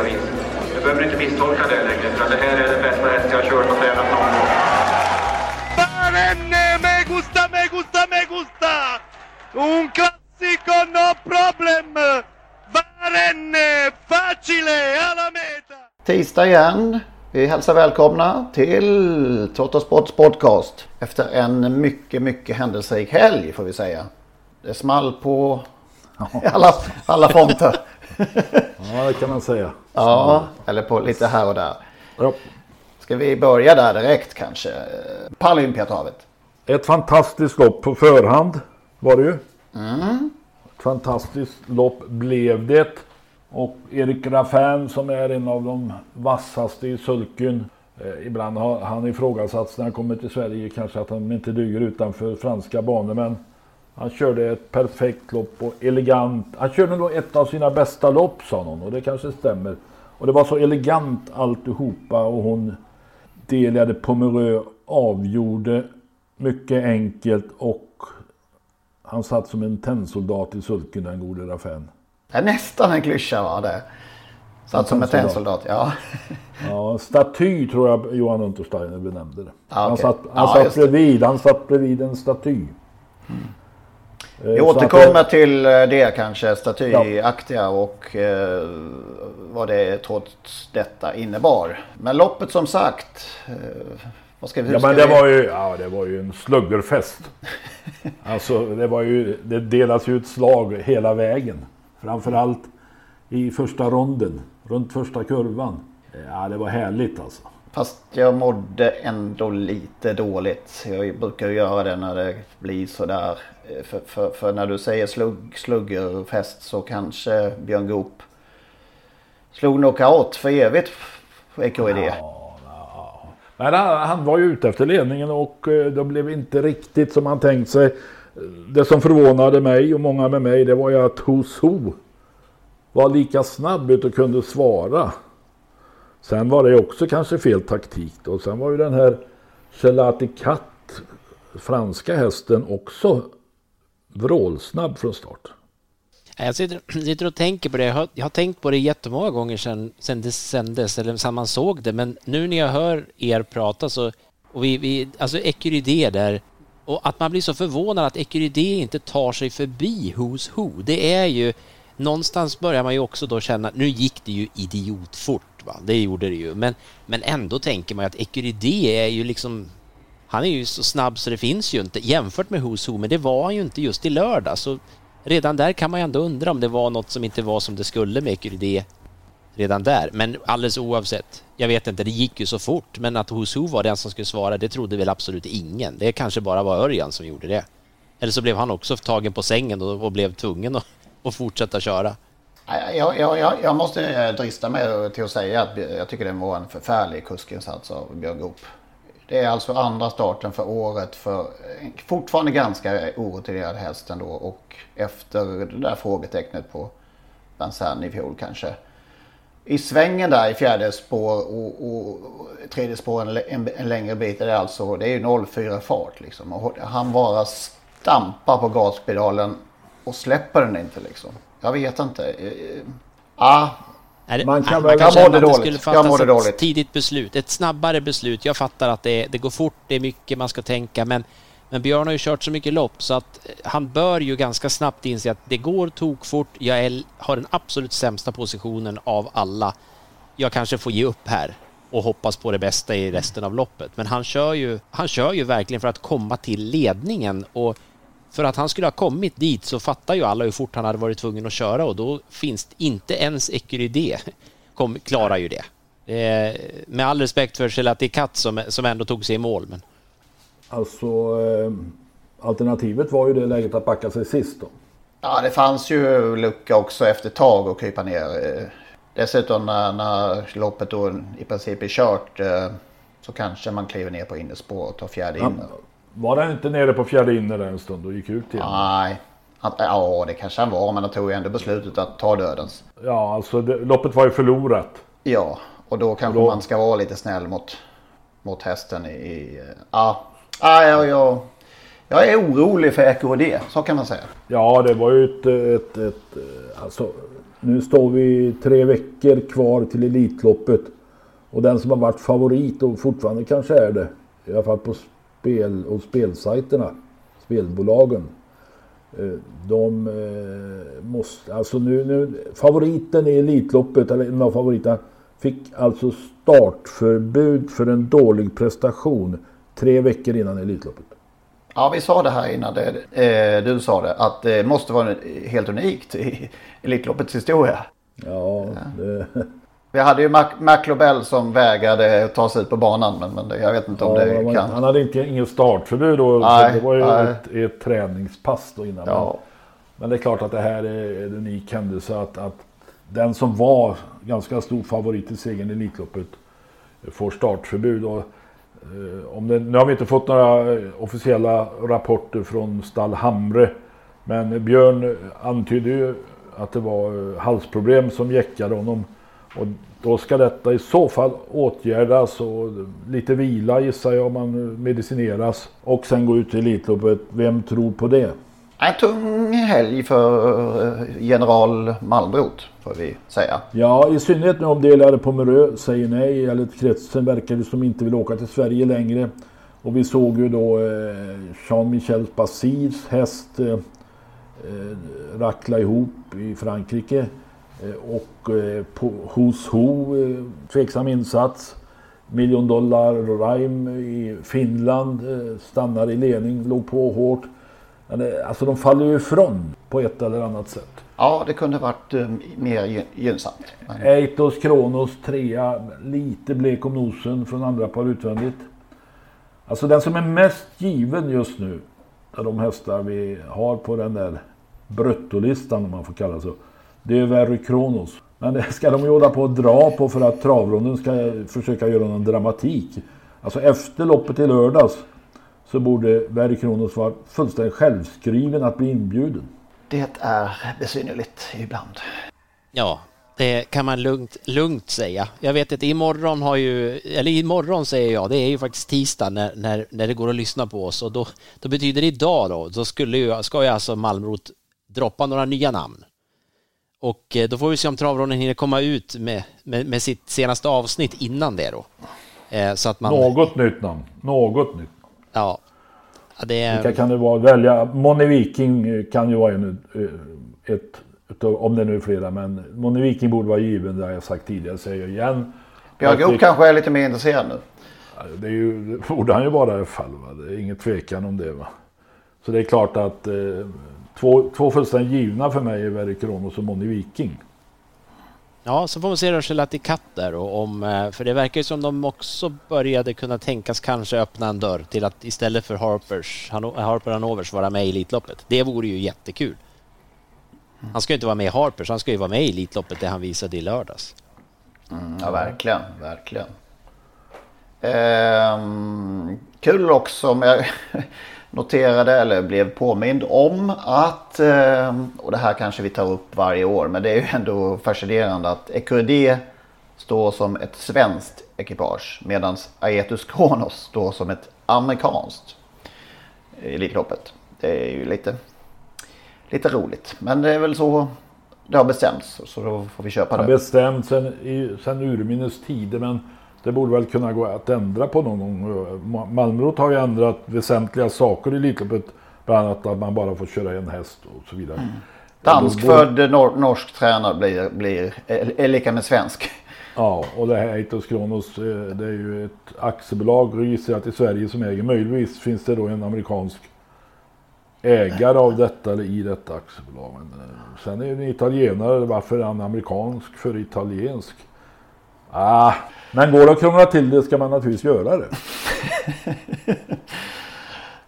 vis. Du behöver inte misstolka det längre, för det här är den bästa häst jag har kört och tränat någon gång. Barenne, me gusta, me gusta, me gusta! Un classico, no problem! Barenne, facile, alla meta! Tisdag igen. Vi hälsar välkomna till Trottosports podcast. Efter en mycket, mycket händelserik helg får vi säga. Det small på alla, alla fronter. Ja, det kan man säga. Ja, eller på lite här och där. Ja. Ska vi börja där direkt kanske? Paralympiatravet. Ett fantastiskt lopp på förhand var det ju. Mm. Ett fantastiskt lopp blev det. Och Erik Raffin som är en av de vassaste i sulken. Eh, ibland har han ifrågasatts när han kommer till Sverige kanske att han inte duger utanför franska banor. Men han körde ett perfekt lopp och elegant. Han körde nog ett av sina bästa lopp sa någon och det kanske stämmer. Och det var så elegant alltihopa och hon delade Pomerö avgjorde mycket enkelt och han satt som en tennsoldat i sulken den gode Raffin. Det är nästan en klyscha var det. Satt som en tennsoldat, ja. Ja, staty tror jag Johan Untersteiner benämnde det. Ja, Han okej. satt, han Ja, satt bredvid, han satt bredvid en staty. Eh, Vi att återkommer till eh, det kanske, statyaktiga och eh, vad det trots detta innebar. Men loppet som sagt, eh, vad ska vi... Ja men det vi- var ju, ja, det var ju en sluggerfest. alltså det var ju, det delas ju ut slag hela vägen. Framförallt i första ronden, runt första kurvan. Ja det var härligt alltså. Fast jag mådde ändå lite dåligt. Jag brukar ju göra det när det blir sådär. För, för, för när du säger slugg, sluggerfest så kanske Björn Goop slog knockout för evigt Ja, ja. Men han, han var ju ute efter ledningen och eh, det blev inte riktigt som han tänkt sig. Det som förvånade mig och många med mig det var ju att Who's Who var lika snabb ut och kunde svara. Sen var det också kanske fel taktik då. Sen var ju den här Gelati Cat, franska hästen, också vrålsnabb från start. Jag sitter, sitter och tänker på det. Jag har, jag har tänkt på det jättemånga gånger sedan, sedan det sändes, eller sedan man såg det. Men nu när jag hör er prata så... Och vi, vi, alltså Ecurydé där. Och att man blir så förvånad att Ecurydé inte tar sig förbi Who's Who. Det är ju... Någonstans börjar man ju också då känna... Nu gick det ju idiotfort, va? Det gjorde det ju. Men, men ändå tänker man ju att Ecurydé är ju liksom... Han är ju så snabb så det finns ju inte jämfört med Who's Who, men det var han ju inte just i lördag. Så redan där kan man ju ändå undra om det var något som inte var som det skulle med Ecurydé redan där. Men alldeles oavsett, jag vet inte, det gick ju så fort, men att Who's Who var den som skulle svara, det trodde väl absolut ingen. Det kanske bara var Örjan som gjorde det. Eller så blev han också tagen på sängen och, och blev tvungen att, att fortsätta köra. Jag, jag, jag, jag måste eh, drista mig till att säga att jag tycker det var en förfärlig kuskinsats av Björn Goop. Det är alltså andra starten för året för en fortfarande ganska orutinerad häst ändå och efter det där frågetecknet på Vincennes i fjol kanske. I svängen där i fjärde spår och, och tredje spår en, en, en längre bit är det alltså, det är ju 04 fart liksom. Och han bara stampar på gaspedalen och släpper den inte liksom. Jag vet inte. Eh, Ah, Är det- Man kan väl- Jag känna mådde att det dåligt. skulle Jag mådde ett dåligt. tidigt beslut, ett snabbare beslut. Jag fattar att det, det går fort, det är mycket man ska tänka, men Men Björn har ju kört så mycket lopp så att eh, han bör ju ganska snabbt inse att det går tokfort. Jag är, har den absolut sämsta positionen av alla. Jag kanske får ge upp här och hoppas på det bästa i resten av loppet. Men han kör ju, han kör ju verkligen för att komma till ledningen och för att han skulle ha kommit dit så fattar ju alla hur fort han hade varit tvungen att köra och då finns det inte ens Ecurydé kom, klarar ju det. Eh, med all respekt för Gelati Katt som, som ändå tog sig i mål. Men... Alltså eh, alternativet var ju det läget att backa sig sist då. Ja, det fanns ju lucka också efter ett tag att krypa ner. Eh, Dessutom när, när loppet då i princip är kört eh, så kanske man kliver ner på innerspår och tar fjärde ja, inner. Var han inte nere på fjärde inner en stund och gick ut igen? Nej, han, ja det kanske han var men han tog ju ändå beslutet att ta dödens. Ja, alltså det, loppet var ju förlorat. Ja, och då kanske och då... man ska vara lite snäll mot, mot hästen i... Ja, ja, ja, ja. Jag är orolig för EKD, så kan man säga. Ja, det var ju ett, ett, ett alltså nu står vi tre veckor kvar till Elitloppet. Och den som har varit favorit och fortfarande kanske är det. I alla fall på spel och spelsajterna. Spelbolagen. Eh, de eh, måste, alltså nu, nu favoriten i Elitloppet, eller en av favoriterna, fick alltså startförbud för en dålig prestation tre veckor innan Elitloppet. Ja, vi sa det här innan det, eh, du sa det, att det måste vara helt unikt i Elitloppets historia. Ja, det... Vi hade ju McLobell som vägrade ta sig ut på banan, men, men det, jag vet inte om ja, det kan... Han hade inte, ingen startförbud då, nej, det var ju ett, ett, träningspass då innan. Ja. Men det är klart att det här är en unik händelse att, att den som var ganska stor favorit i segern i Elitloppet får startförbud. Och Eh, om det, nu har vi inte fått några officiella rapporter från Stall Hamre. Men Björn antydde ju att det var eh, halsproblem som jäckade honom. Och då ska detta i så fall åtgärdas och lite vila gissar jag om man medicineras. Och sen gå ut i Elitloppet. Vem tror på det? En tung helg för eh, general Malmbrot får vi säga. Ja, i synnerhet nu om Delare Pomerö säger nej eller kretsen verkar det som inte vill åka till Sverige längre. Och vi såg ju då eh, Jean-Michel Bassirs häst eh, eh, rackla ihop i Frankrike. Eh, och eh, på, hos Ho, eh, tveksam insats. Million dollar Rime i Finland stannar i ledning, låg på hårt. Alltså de faller ju ifrån på ett eller annat sätt. Ja, det kunde varit um, mer gynnsamt. Eitos Kronos trea, lite blek om nosen från andra par utvändigt. Alltså den som är mest given just nu, av de hästar vi har på den där bruttolistan om man får kalla så. Det är Verry Kronos. Men det ska de ju hålla på att dra på för att travronden ska försöka göra någon dramatik. Alltså efter loppet i lördags så borde Berg Kronos vara fullständigt självskriven att bli inbjuden. Det är besynnerligt ibland. Ja, det kan man lugnt, lugnt säga. Jag vet att imorgon har ju, eller imorgon säger jag, det är ju faktiskt tisdag när, när, när det går att lyssna på oss och då, då betyder det idag då, då skulle ju, ska ju alltså Malmrot droppa några nya namn. Och eh, då får vi se om travronden hinner komma ut med, med, med sitt senaste avsnitt innan det då. Eh, så att man... Något nytt namn, något nytt. Ja. det är... Vilka kan det vara? Välja. Moni Viking kan ju vara en, eh, ett, ett, om det nu är flera, men Moni Viking borde vara given, det har jag sagt tidigare, säger jag igen. Björn Goop kanske är lite mer intresserad nu. Det, är ju, det borde han ju vara i alla fall. Va? Det är ingen tvekan om det. Va? Så det är klart att eh, två, två fullständigt givna för mig är Verry Kronos och Moni Viking. Ja, så får man se Rochelati Katt där och om, eh, för det verkar ju som de också började kunna tänkas kanske öppna en dörr till att istället för Harpers, Harper Hanovers vara med i Elitloppet. Det vore ju jättekul. Han ska ju inte vara med i Harpers, han ska ju vara med i Elitloppet det han visade i lördags. Mm, ja, verkligen, verkligen. Ehm, kul också med noterade eller blev påmind om att, eh, och det här kanske vi tar upp varje år, men det är ju ändå fascinerande att Ecuride står som ett svenskt ekipage medan Aetus Kronos står som ett amerikanskt i Elitloppet. Det är ju lite, lite roligt, men det är väl så det har bestämts så då får vi köpa det. Det har bestämts sen urminnes tider men Det borde väl kunna gå att ändra på någon gång. Ma- Malmrot har ju ändrat väsentliga saker i Elitloppet. Bland annat att man bara får köra en häst och så vidare. Danskfödd nor- norsk tränare blir, blir, är, är lika med svensk. Ja, och det här Eitos Kronos eh, det är ju ett aktiebolag registrerat i Sverige som äger. Möjligtvis finns det då en amerikansk ägare av detta eller i detta aktiebolag. Men eh, sen är det en italienare. Varför är han amerikansk för italiensk? Ah, men går det att krångla till det ska man naturligtvis göra det.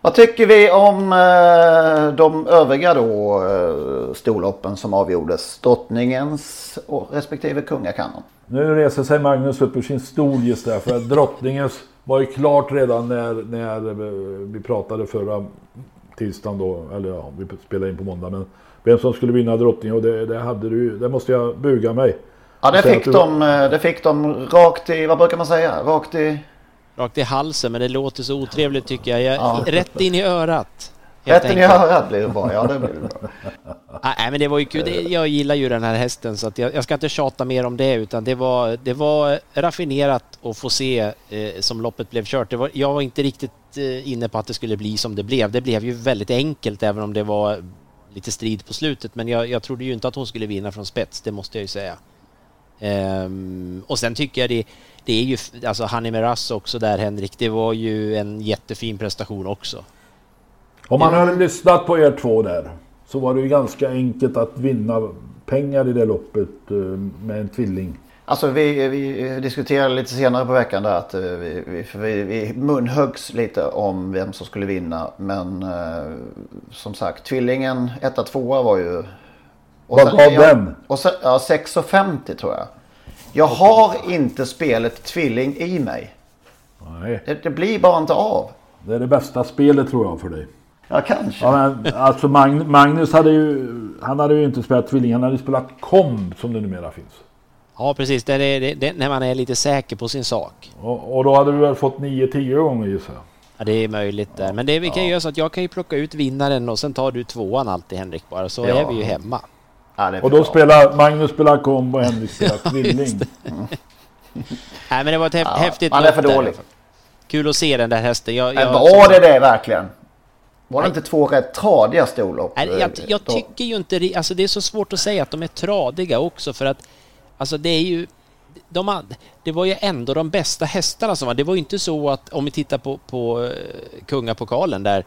Vad tycker vi om eh, de övriga då eh, storloppen som avgjordes? Drottningens och respektive kungakanon. Nu reser sig Magnus upp ur sin stol just där för att drottningens var ju klart redan när, när eh, vi pratade förra tisdagen då, eller ja, vi spelade in på måndag, men vem som skulle vinna drottningen och det, det hade du det måste jag buga mig. Ja det fick, de, eh, det fick de rakt i, vad brukar man säga? Rakt i... Rakt i halsen, men det låter så otrevligt tycker jag. jag Ja. Rätt in i örat. helt Rätten i örat blir det bra. Ja det blir det bra. Nej men det var ju kul. Jag gillar ju den här hästen så att jag, jag ska inte tjata mer om det utan det var, det var raffinerat att få se eh, som loppet blev kört. Det var, jag var inte riktigt eh, inne på att det skulle bli som det blev. Det blev ju väldigt enkelt även om det var lite strid på slutet men jag, jag trodde ju inte att hon skulle vinna från spets, det måste jag ju säga. Ehm, och sen tycker jag det, det är ju, alltså Hanni Miraz också där Henrik, det var ju en jättefin prestation också. Om man hade lyssnat på er två där så var det ju ganska enkelt att vinna pengar i det loppet eh, med en tvilling. Alltså vi, vi diskuterade lite senare på veckan där att eh, vi, vi, vi, vi munhöggs lite om vem som skulle vinna. Men eh, som sagt, tvillingen 1 2 var ju... Och Vad gav den? Och sen, ja, 6,50 tror jag. Jag har inte spelet tvilling i mig. Nej, Det, det blir bara inte av. det är det bästa spelet tror jag för dig. Ja, kanske. Ja, men, alltså Mag- Magnus hade ju, han hade ju inte spelat tvilling, han hade spelat komb som det numera finns. Ja precis, det är, det, det, när man är lite säker på sin sak. Och, och då hade du väl fått 9-10 gånger gissar jag. Ja, det är möjligt där. Men det vi kan göra så att jag kan ju plocka ut vinnaren och sen tar du tvåan alltid Henrik bara så Ja. är vi ju hemma. Ja, Och då bra. spelar Magnus spelar komb och Henrik spelar tvilling. Nej men det var ett häf- Ja, häftigt han är för där. dålig. Kul att se den där hästen. Jag, jag, var det det verkligen? Var det inte två rätt tradiga storlopp? Nej, jag, jag tycker ju inte alltså det är så svårt att säga att de är tradiga också för att alltså det är ju de, det var ju ändå de bästa hästarna som var. Det var ju inte så att om vi tittar på, på eh, kungapokalen där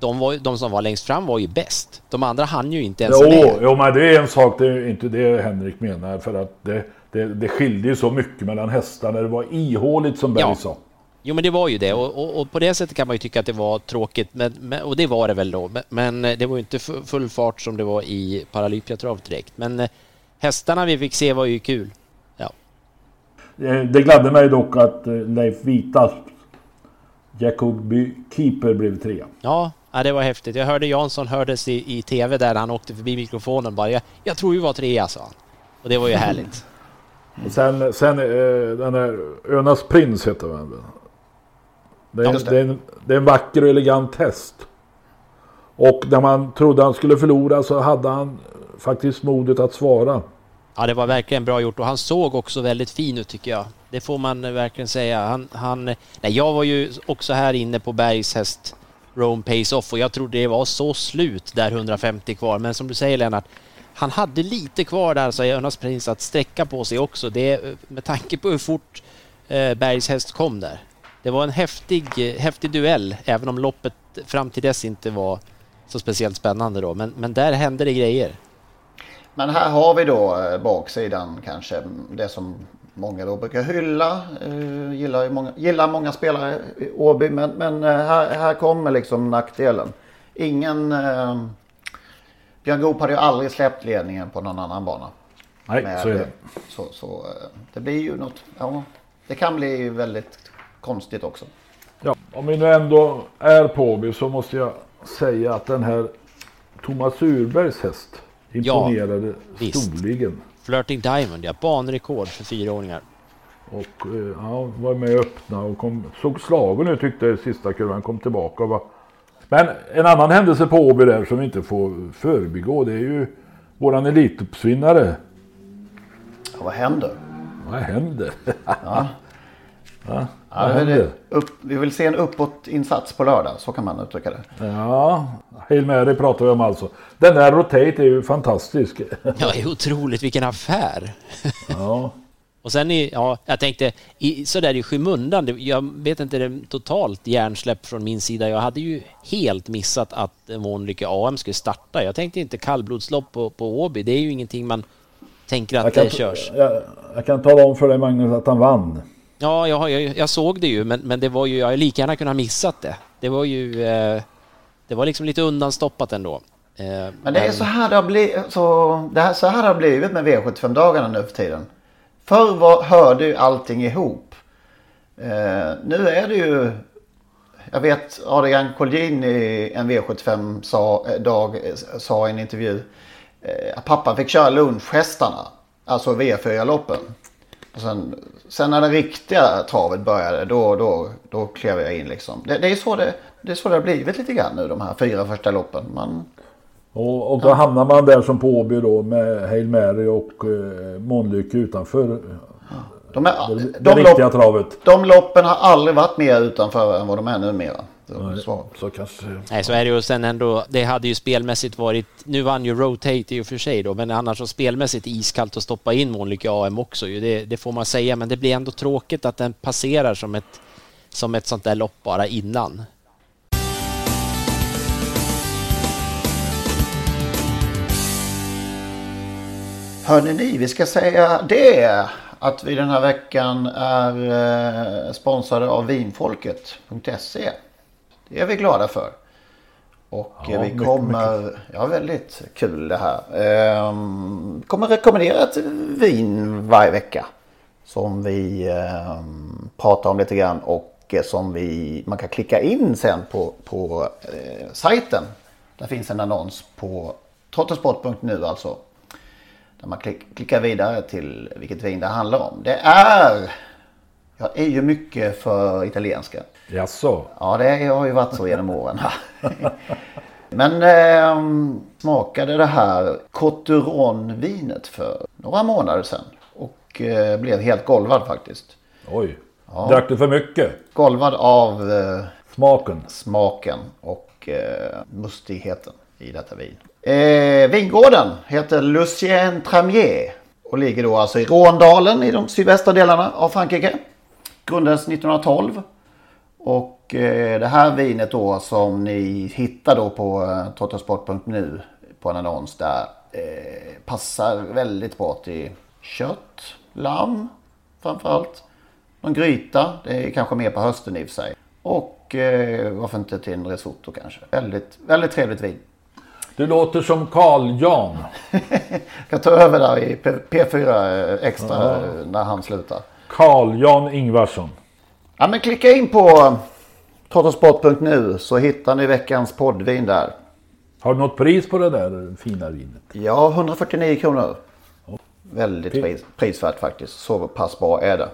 de, var, de som var längst fram var ju bäst. De andra hann ju inte ens Jo, med. jo, men det är en sak, det är inte det Henrik menar. För att det, det, det skilde ju så mycket mellan hästarna. Det var ihåligt som Berg Ja. sa. Jo men det var ju det och, och, och på det sättet kan man ju tycka att det var tråkigt men, men, och det var det väl då. Men, men det var ju inte fu- full fart som det var i Paralympiatrav direkt. Men eh, hästarna vi fick se var ju kul. Ja. Eh, Det gladde mig dock att eh, Leif Vitas Jacobi Keeper blev trea. Ja, ja, det var häftigt. Jag hörde Jansson hördes i, i tv där han åkte förbi mikrofonen bara. Jag, jag tror vi var trea sa han. Och det var ju härligt. Och sen, sen eh, den där Önas Prins heter den. Det är, Just det. det. är en, det är en vacker och elegant häst. Och när man trodde han skulle förlora så hade han faktiskt modet att svara. Ja, det var verkligen bra gjort och han såg också väldigt fin ut tycker jag. Det får man eh, verkligen säga. Han, han, nej, jag var ju också här inne på Bergs häst Rome Pays Off och jag trodde det var så slut där 150 kvar. Men som du säger Lennart, han hade lite kvar där så Jonas Prins att sträcka på sig också. Det, med tanke på hur fort eh, Bergs häst kom där. Det var en häftig, häftig duell, även om loppet fram till dess inte var så speciellt spännande då. Men, men där hände det grejer. Men här har vi då eh, baksidan kanske. Det som många då brukar hylla. Eh, gillar, ju många, gillar många spelare i Åby. Men, men eh, här, här kommer liksom nackdelen. Ingen... Eh, Björn Goop hade ju aldrig släppt ledningen på någon annan bana. Nej, Med- så är det. Så, så eh, det blir ju något... Ja, det kan bli väldigt konstigt också. Ja, om vi nu ändå är på Åby så måste jag säga att den här Thomas Urbergs häst imponerade visst. storligen. Flirting Diamond, ja. Banrekord för fyraåringar. Och eh, ja, var med och öppna och kom, såg slagen ut tyckte sista kurvan. Kom tillbaka var... Men en annan händelse på Åby där som vi inte får förbigå det är ju våran elituppsvinnare. Ja, vad händer? Vad händer? Ja, Ja, är händer? upp, vi vill se en uppåtinsats på lördag, så kan man uttrycka det. Ja, Hail Mary pratar vi om alltså. Den där Rotate är ju fantastisk. Ja, det är otroligt vilken affär. Ja. Och sen i, ja, jag tänkte i, sådär i skymundan, jag vet inte, det är totalt hjärnsläpp från min sida. Jag hade ju helt missat att Månlycke AM skulle starta. Jag tänkte inte kallblodslopp på, på Åby. Det är ju ingenting man tänker att Jag kan, det körs. jag, jag kan tala om för dig Magnus att han vann. Ja, jag, jag, jag såg det ju, men, men det var ju, jag hade lika gärna kunnat missat det. Det var ju, eh, det var liksom lite undanstoppat ändå. Eh, Men det är så här det har blivit, så, det här, så här det har blivit med V75-dagarna nu för tiden. Förr var, hörde ju allting ihop. Eh, nu är det ju, jag vet Adrian Collin i en V75 sa, eh, eh, sa i en intervju eh, att pappa fick köra lunchhästarna, alltså V4-loppen. Och sen, sen när det riktiga travet började, då, då, då klev jag in liksom. Det, det, är så det, det är så det har blivit lite grann nu, de här fyra första loppen. Man, Och, och då hamnar man där som på Åby då med Hail Mary och eh, Månlycke utanför de, är, det, det de, riktiga lopp, travet. de loppen har aldrig varit mer utanför än vad de är numera. Så, Nej, så. kanske... Nej, så är det ju. Sen ändå, det hade ju spelmässigt varit, nu vann ju Rotate i och för sig då, men annars så spelmässigt iskallt att stoppa in Månlycke AM också ju. Det, det får man säga, men det blir ändå tråkigt att den passerar som ett, som ett sånt där lopp bara innan. Hörrni ni, vi ska säga det att vi den här veckan är eh, sponsrade av vinfolket.se. Det är vi glada för. Och Ja, vi mycket, kommer, ja väldigt kul det här. Ehm, kommer rekommendera ett vin varje vecka. Som vi ehm, pratar om lite grann och eh, som vi, man kan klicka in sen på, på eh, sajten. Där finns en annons på trottosport.nu alltså. Där man klick, klickar vidare till vilket vin det handlar om. Det är, jag är ju mycket för italienska. Jaså? Ja, det har ju varit så genom åren. Men eh, smakade det här Coturon-vinet för några månader sedan. Och eh, blev helt golvad faktiskt. Oj. Ja. Drack du för mycket? Golvad av eh, Smaken? smaken och eh, mustigheten i detta vin. Eh, vingården heter Lucien Tramier och ligger då alltså i Råndalen i de sydvästra delarna av Frankrike. Grundades 1912. Och eh, det här vinet då som ni hittar då på eh, på en annons där eh, passar väldigt bra till kött, lamm framförallt. Någon gryta, det är kanske mer på hösten i och för sig. Och eh, varför inte till en risotto kanske. Väldigt, väldigt trevligt vin. Du låter som Carl Jan. Jag kan ta över där i P- P4 extra Ja. eh, när han slutar. Carl Jan Ingvarsson. Ja men klicka in på trottosport.nu så hittar ni veckans poddvin där. Har du något pris på det där fina vinet? Ja, 149 kronor. Väldigt pris, prisvärt faktiskt. Så pass bra är det.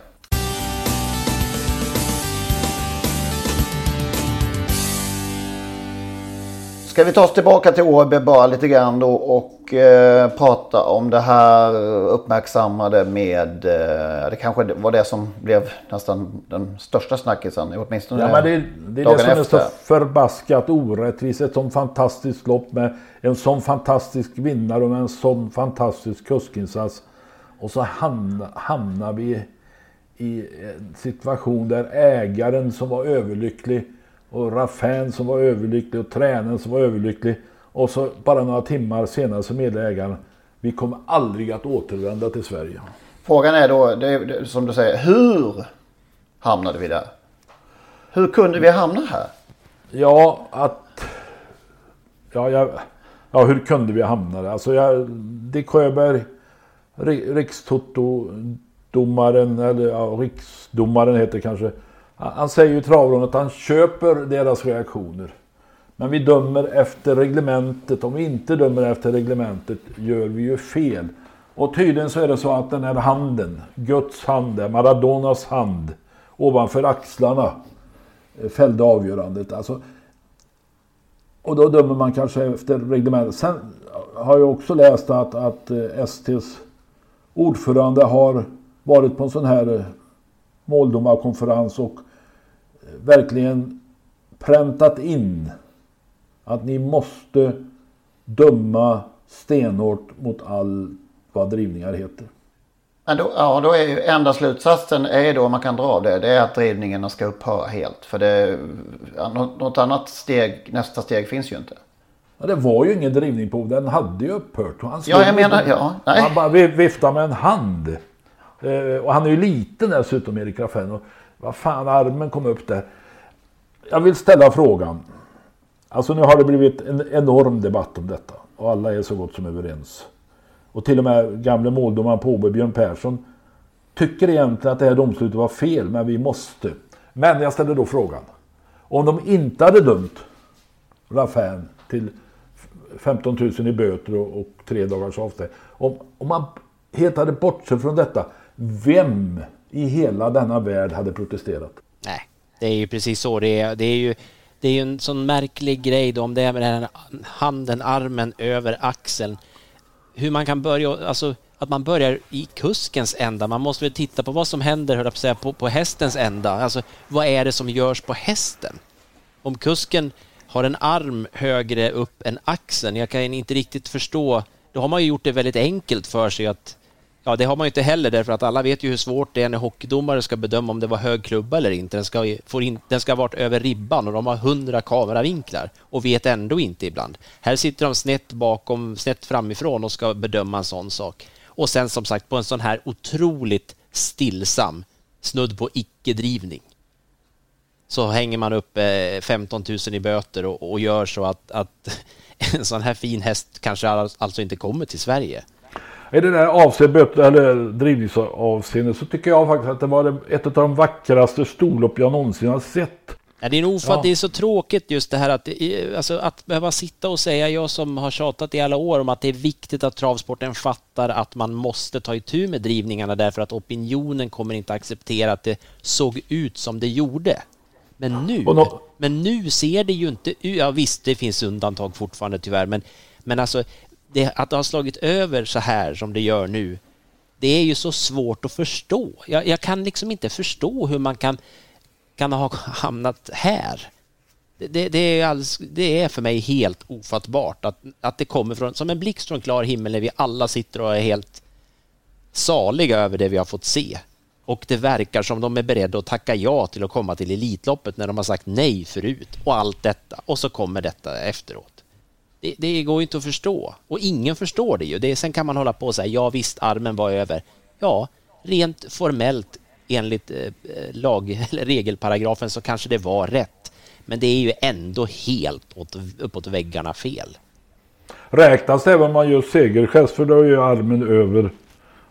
Ska vi ta oss tillbaka till Åby bara lite grann då och eh, prata om det här uppmärksammade med, eh, det kanske var det som blev nästan den största snackisen, åtminstone Ja, men det, det är dagen det som är efter. så förbaskat orättvist. Ett sånt fantastiskt lopp med en sån fantastisk vinnare och med en sån fantastisk kuskinsats. Och så hamnar, hamnar vi i en situation där ägaren som var överlycklig och Raffin som var överlycklig och tränaren som var överlycklig. Och så bara några timmar senare så meddelar ägaren vi kommer aldrig att återvända till Sverige. Frågan är då, det, det, som du säger, hur hamnade vi där? Hur kunde vi hamna här? Ja, att... Ja, jag, ja hur kunde vi hamna där? Alltså, jag, Dick Sjöberg, ri- rikstoto-domaren, eller ja, riksdomaren heter kanske. Han, säger ju i travrådet att han köper deras reaktioner. Men vi dömer efter reglementet. Om vi inte dömer efter reglementet gör vi ju fel. Och tydligen så är det så att den här handen, Guds hand, Maradonas hand, ovanför axlarna eh, fällde avgörandet. Alltså, och då dömer man kanske efter reglementet. Sen har jag också läst att, att eh, STs ordförande har varit på en sån här eh, måldomarkonferens och verkligen präntat in att ni måste döma stenhårt mot all vad drivningar heter. Men då, ja, då är ju enda slutsatsen är då man kan dra det. Det är att drivningarna ska upphöra helt. För det, något annat steg, nästa steg finns ju inte. Ja, det var ju ingen drivning på den hade ju upphört. Han ja, jag menar, ja. Nej. Han bara viftade med en hand. Eh, och han är ju liten dessutom, Erik Raffin. Vad fan, armen kom upp där. Jag vill ställa frågan. Alltså nu har det blivit en enorm debatt om detta. Och alla är så gott som överens. Och till och med gamle måldomaren på OB, Björn Persson, tycker egentligen att det här domslutet var fel, men vi måste. Men jag ställer då frågan. Om de inte hade dömt Raffin till 15 000 i böter och, och tre dagars avstängning. Om, om man helt hade bortsett från detta, vem i hela denna värld hade protesterat? Nej, det är ju precis så det är. Det är ju, det är ju en sån märklig grej då om det är med den här handen, armen över axeln. Hur man kan börja, alltså att man börjar i kuskens ända. Man måste väl titta på vad som händer, höll jag på, säga, på, på hästens ända. Alltså vad är det som görs på hästen? Om kusken har en arm högre upp än axeln. Jag kan inte riktigt förstå. Då har man ju gjort det väldigt enkelt för sig att Ja, det har man ju inte heller därför att alla vet ju hur svårt det är när hockeydomare ska bedöma om det var hög klubba eller inte. Den ska, får in, den ska ha varit över ribban och de har hundra kameravinklar och vet ändå inte ibland. Här sitter de snett bakom, snett framifrån och ska bedöma en sån sak. Och sen som sagt på en sån här otroligt stillsam, snudd på icke-drivning så hänger man upp eh, 15 000 i böter och, och gör så att, att en sån här fin häst kanske alltså inte kommer till Sverige. I det där avseendet, eller drivningsavseendet, så tycker jag faktiskt att det var ett av de vackraste storlopp jag någonsin har sett. Ja, det är nog för ja. att det är så tråkigt just det här att, alltså, att behöva sitta och säga, jag som har tjatat i alla år om att det är viktigt att travsporten fattar att man måste ta itu med drivningarna därför att opinionen kommer inte acceptera att det såg ut som det gjorde. Men nu, men nu ser det ju inte ut, ja visst det finns undantag fortfarande tyvärr, men, men alltså det, att det har slagit över så här som det gör nu, det är ju så svårt att förstå. Jag, jag kan liksom inte förstå hur man kan, kan ha hamnat här. Det, det, det, är alldeles, det är för mig helt ofattbart att, att det kommer från, som en blixt från klar himmel när vi alla sitter och är helt saliga över det vi har fått se. Och det verkar som de är beredda att tacka ja till att komma till Elitloppet när de har sagt nej förut och allt detta. Och så kommer detta efteråt. Det, det går inte att förstå. Och ingen förstår det ju. Det, sen kan man hålla på och säga ja visst, armen var över. Ja, rent formellt enligt eh, eh lag, eller regelparagrafen så kanske det var rätt. Men det är ju ändå helt åt, uppåt väggarna fel. Räknas det även om man gör segergest för då är ju armen över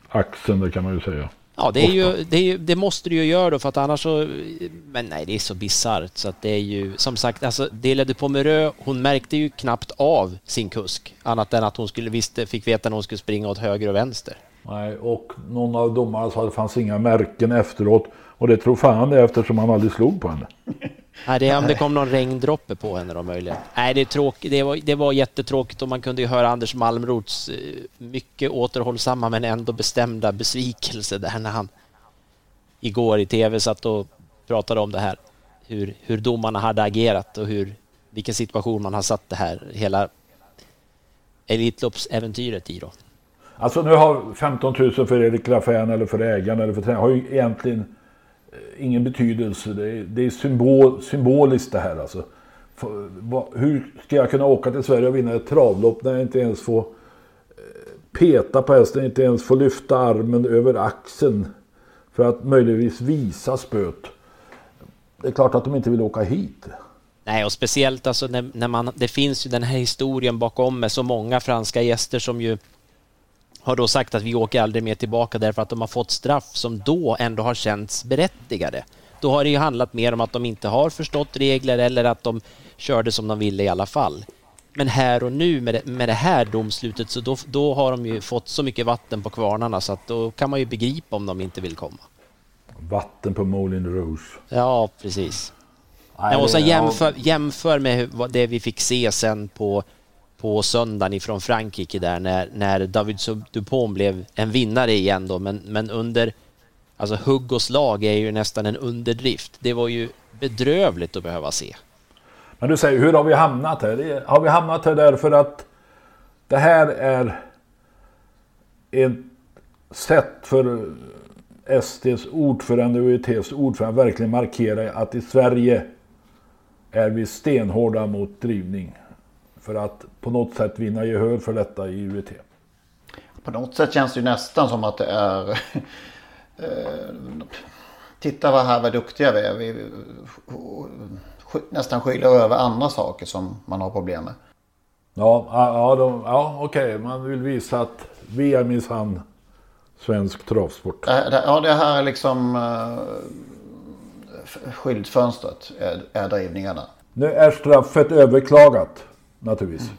axeln, det kan man ju säga. Ja, det, är ju, det, är ju, det måste du ju göra då för att annars så... Men nej, det är så bisarrt så att det är ju som sagt, alltså Delia de Pomerö, hon märkte ju knappt av sin kusk annat än att hon skulle visste, fick veta när hon skulle springa åt höger och vänster. Nej, och någon av domarna sa att det fanns inga märken efteråt och det tror fan det eftersom han aldrig slog på henne. Nej, det om det kom någon regndroppe på henne då möjligen. Nej, det, är tråkigt. det, var, det var jättetråkigt och man kunde ju höra Anders Malmrots eh, mycket återhållsamma men ändå bestämda besvikelse där när han igår i tv satt och pratade om det här. Hur, hur domarna hade agerat och hur, vilken situation man har satt det här hela Elitloppsäventyret i då. Alltså nu har 15 000 för Erik Raffin eller för ägaren eller för tränaren har ju egentligen Eh, ingen betydelse. Det är, det är symbol, symboliskt det här alltså. För, va, hur ska jag kunna åka till Sverige och vinna ett travlopp när jag inte ens får eh, peta på hästen, inte ens får lyfta armen över axeln för att möjligtvis visa spöt. Det är klart att de inte vill åka hit. Nej, och speciellt alltså när, när man, det finns ju den här historien bakom med så många franska gäster som ju har då sagt att vi åker aldrig mer tillbaka därför att de har fått straff som då ändå har känts berättigade. Då har det ju handlat mer om att de inte har förstått regler eller att de körde som de ville i alla fall. Men här och nu med det, med det här domslutet så då, då har de ju fått så mycket vatten på kvarnarna så att då kan man ju begripa om de inte vill komma. Vatten på Moulin Rouge. Ja, precis. Nej, och så jämför, jämför med det vi fick se sen på på söndagen ifrån Frankrike där när, när David Dupont blev en vinnare igen då, men, men under Alltså hugg och slag är ju nästan en underdrift. Det var ju bedrövligt att behöva se. Men du säger, hur har vi hamnat här? Har vi hamnat här därför att det här är ett sätt för STs ordförande och UETs ordförande verkligen markera att i Sverige är vi stenhårda mot drivning. För att på något sätt vinna gehör för detta i UET. På något sätt känns det ju nästan som att det är... eh, titta vad här vad duktiga vi är. Vi nästan skyller över andra saker som man har problem med. Ja, ja, de, ja okej. Man vill visa att vi är minsann svensk travsport. Ja, det här är liksom uh, skyltfönstret är, är drivningarna. Nu är straffet överklagat naturligtvis.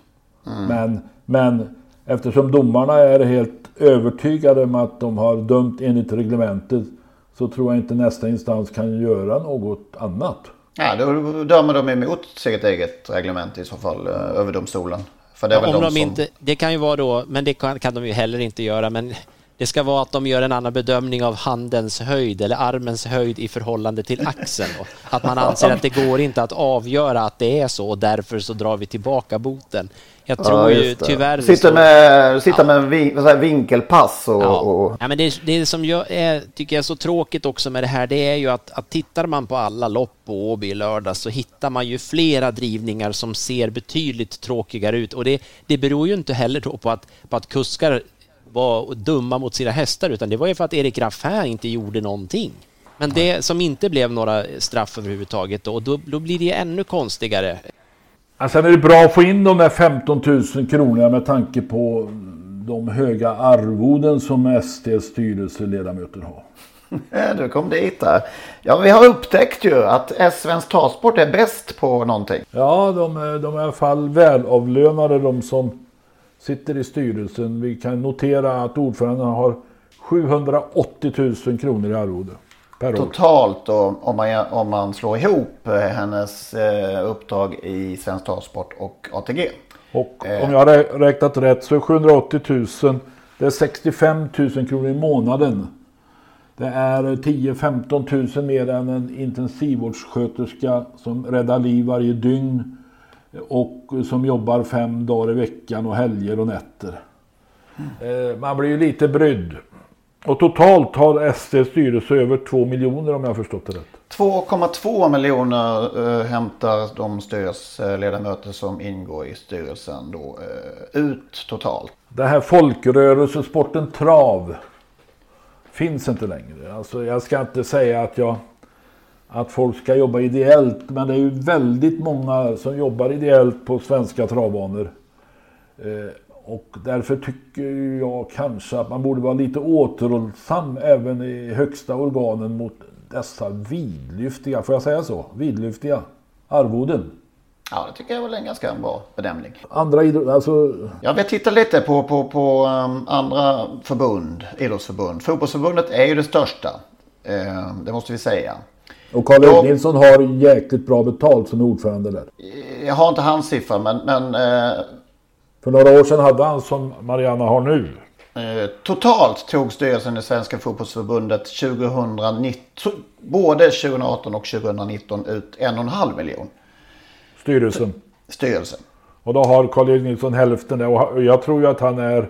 Mm. Men, men eftersom domarna är helt övertygade om att de har dömt enligt reglementet så tror jag inte nästa instans kan göra något annat. Ja, då dömer de emot sitt eget reglement i så fall, eh, överdomstolen. För det, är ja, väl om de, de som... inte, det kan ju vara då, men det kan, kan de ju heller inte göra. Men det ska vara att de gör en annan bedömning av handens höjd eller armens höjd i förhållande till axeln. Då. Att man anser att det går inte att avgöra att det är så och därför så drar vi tillbaka boten. Jag tror ja, ju tyvärr... Sitter med, sitter ja. med vinkelpass och... Ja. och... ja men det, det som jag är, tycker jag är så tråkigt också med det här det är ju att, att tittar man på alla lopp på Åby i lördag så hittar man ju flera drivningar som ser betydligt tråkigare ut och det, det beror ju inte heller på att, på att kuskar var dumma mot sina hästar utan det var ju för att Erik Raffin inte gjorde någonting. Men det som inte blev några straff överhuvudtaget då, då, då blir det ännu konstigare. Alltså är det bra att få in de där 15 000 kronorna med tanke på de höga arvoden som STs styrelseledamöter har. Du kom dit där. Ja, vi har upptäckt ju att Svensk Travsport är bäst på någonting. Ja, de är, de är i alla fall välavlönade de som sitter i styrelsen. Vi kan notera att ordföranden har 780 000 kronor i arvode. Per. Totalt då, om man, om man slår ihop eh, hennes eh, uppdrag i Svensk Travsport och ATG. Och eh. om jag har räknat rätt så är 780 000 det är 65 000 kronor i månaden. Det är 10-15 000 mer än en intensivvårdssköterska som räddar liv varje dygn och som jobbar fem dagar i veckan och helger och nätter. Mm. Man blir ju lite brydd. Och totalt har SD styrelse över 2 miljoner om jag har förstått det rätt. 2,2 miljoner uh, hämtar de styrelseledamöter som ingår i styrelsen då uh, ut totalt. Det här folkrörelsesporten trav finns inte längre. Alltså jag ska inte säga att jag att folk ska jobba ideellt. Men det är ju väldigt många som jobbar ideellt på svenska travbanor. Eh, och därför tycker jag kanske att man borde vara lite återhållsam även i högsta organen mot dessa vidlyftiga, får jag säga så? Vidlyftiga arvoden. Ja, det tycker jag var en ganska bra bedömning. Andra idrott, alltså... Ja, vi tittar lite på, på, på um, andra förbund, idrottsförbund. Fotbollsförbundet är ju det största. Eh, det måste vi säga. Och Karl-Erik Nilsson har jäkligt bra betalt som ordförande där. Jag har inte hans siffra men... men eh, För några år sedan hade han som Mariana har nu. Eh, totalt tog styrelsen i Svenska fotbollsförbundet 2019, både 2018 och 2019 ut en och en halv miljon. Styrelsen? Styrelsen. Och då har Karl-Erik Nilsson hälften det. Och jag tror ju att han är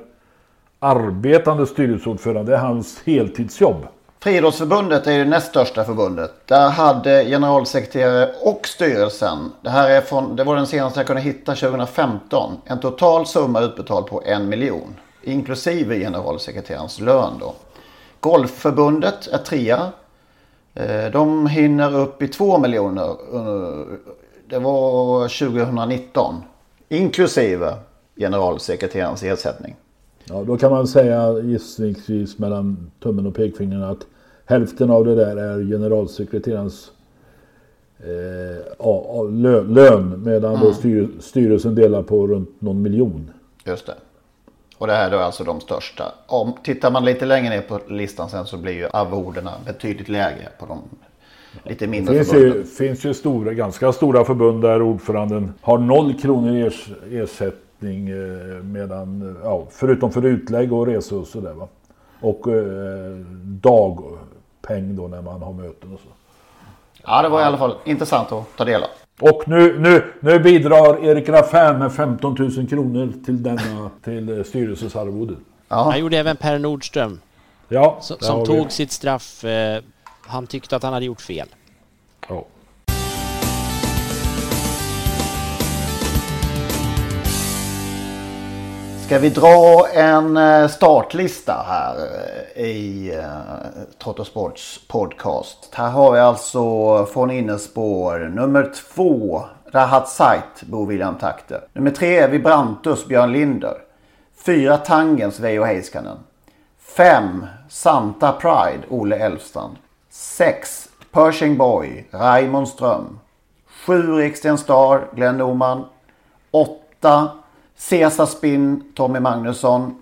arbetande styrelseordförande. Det är hans heltidsjobb. Friidrottsförbundet är det näst största förbundet. Där hade generalsekreterare och styrelsen, det här är från, det var den senaste jag kunde hitta 2015, en total summa utbetald på en miljon. Inklusive generalsekreterarens lön då. Golfförbundet är trea. Eh, de hinner upp i två miljoner. Eh, det var 2019. Inklusive generalsekreterarens ersättning. Ja, då kan man säga gissningsvis mellan tummen och pekfingret att hälften av det där är generalsekreterarens eh, lön medan mm. då styr, styrelsen delar på runt någon miljon. Just det. Och det här är alltså de största. Om, tittar man lite längre ner på listan sen så blir ju arvodena betydligt lägre på de lite mindre det finns förbunden. Ju, finns ju stora, ganska stora förbund där ordföranden har noll kronor i ersättning eh, medan, ja, förutom för utlägg och resor och sådär va. Och eh, dag peng då när man har möten och så. Ja, det var i alla fall intressant att ta del av. Och nu, nu, nu bidrar Erik Raffin med 15 000 kronor till denna till styrelsens arvode. Ja. Han gjorde även Per Nordström. Ja, som, vi tog det. sitt straff. Eh, han tyckte att han hade gjort fel. Ja. Ska vi dra en eh, startlista här eh, i eh, Toto Trottosports podcast. Här har vi alltså från innerspår nummer två Rahat Sait Bo William Takter. Nummer tre är Vibrantus Björn Linder. Fyra Tangens Veijo Heiskanen. Fem Santa Pride Olle Elfstrand. Sex Pershing Boy Raymond Ström. Sju Riksten Star Glenn Norman. Åtta Caesar Spin Tommy Magnusson.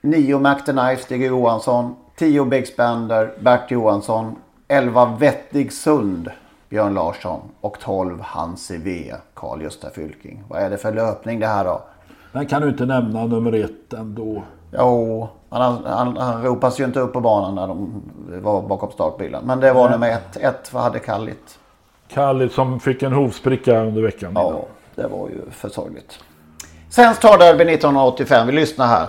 Nio Mac the Knife Stig Johansson. Tio Big Spander Bert Johansson. Elva Vettig Sund Björn Larsson. Och 12 Hansi V Carl-Gösta Fylking. Vad är det för löpning det här då? Men kan du inte nämna nummer ett ändå? Jo, han, han, han ropas ju inte upp på banan när de var bakom startbilen. Men det var nummer ett. Ett hade Kallit. Kalle som fick en hovspricka under veckan. Ja, det var ju för sorgligt. Svenskt travderby 1985. Vi lyssnar här.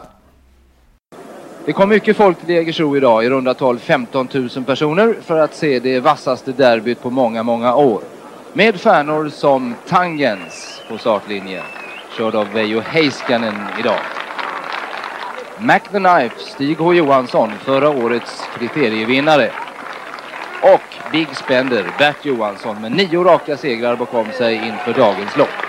Det kom mycket folk till Jägersro idag, i runda tal 15 000 personer, för att se det vassaste derbyt på många, många år. Med stjärnor som Tangens på startlinjen, körd av Veijo Heiskanen idag. Mac the Knife, Stig H Johansson, förra årets kriterievinnare. Och Big Spender, Bert Johansson, med nio raka segrar bakom sig inför dagens lopp.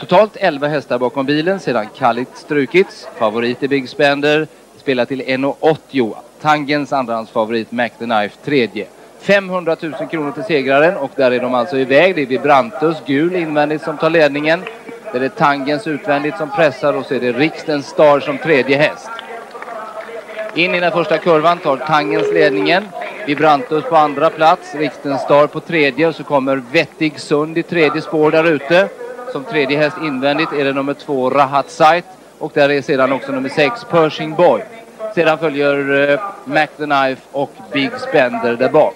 Totalt 11 hästar bakom bilen sedan Kallit strukits. Favorit i Big Spender. Spelar till 1,80. Tangens andrahandsfavorit Mac the Knife tredje. 500 000 kronor till segraren och där är de alltså iväg. Det är Vibrantus gul invändigt som tar ledningen. Det är Tangens utvändigt som pressar och så är det Rikstens Star som tredje häst. In i den första kurvan tar Tangens ledningen. Vibrantus på andra plats, Rikstens Star på tredje och så kommer Vettig Sund i tredje spår där ute. Som tredje häst invändigt är det nummer två Rahat Sight och där är sedan också nummer sex Pershing Boy. Sedan följer eh, Mac the Knife och Big Spender där bak.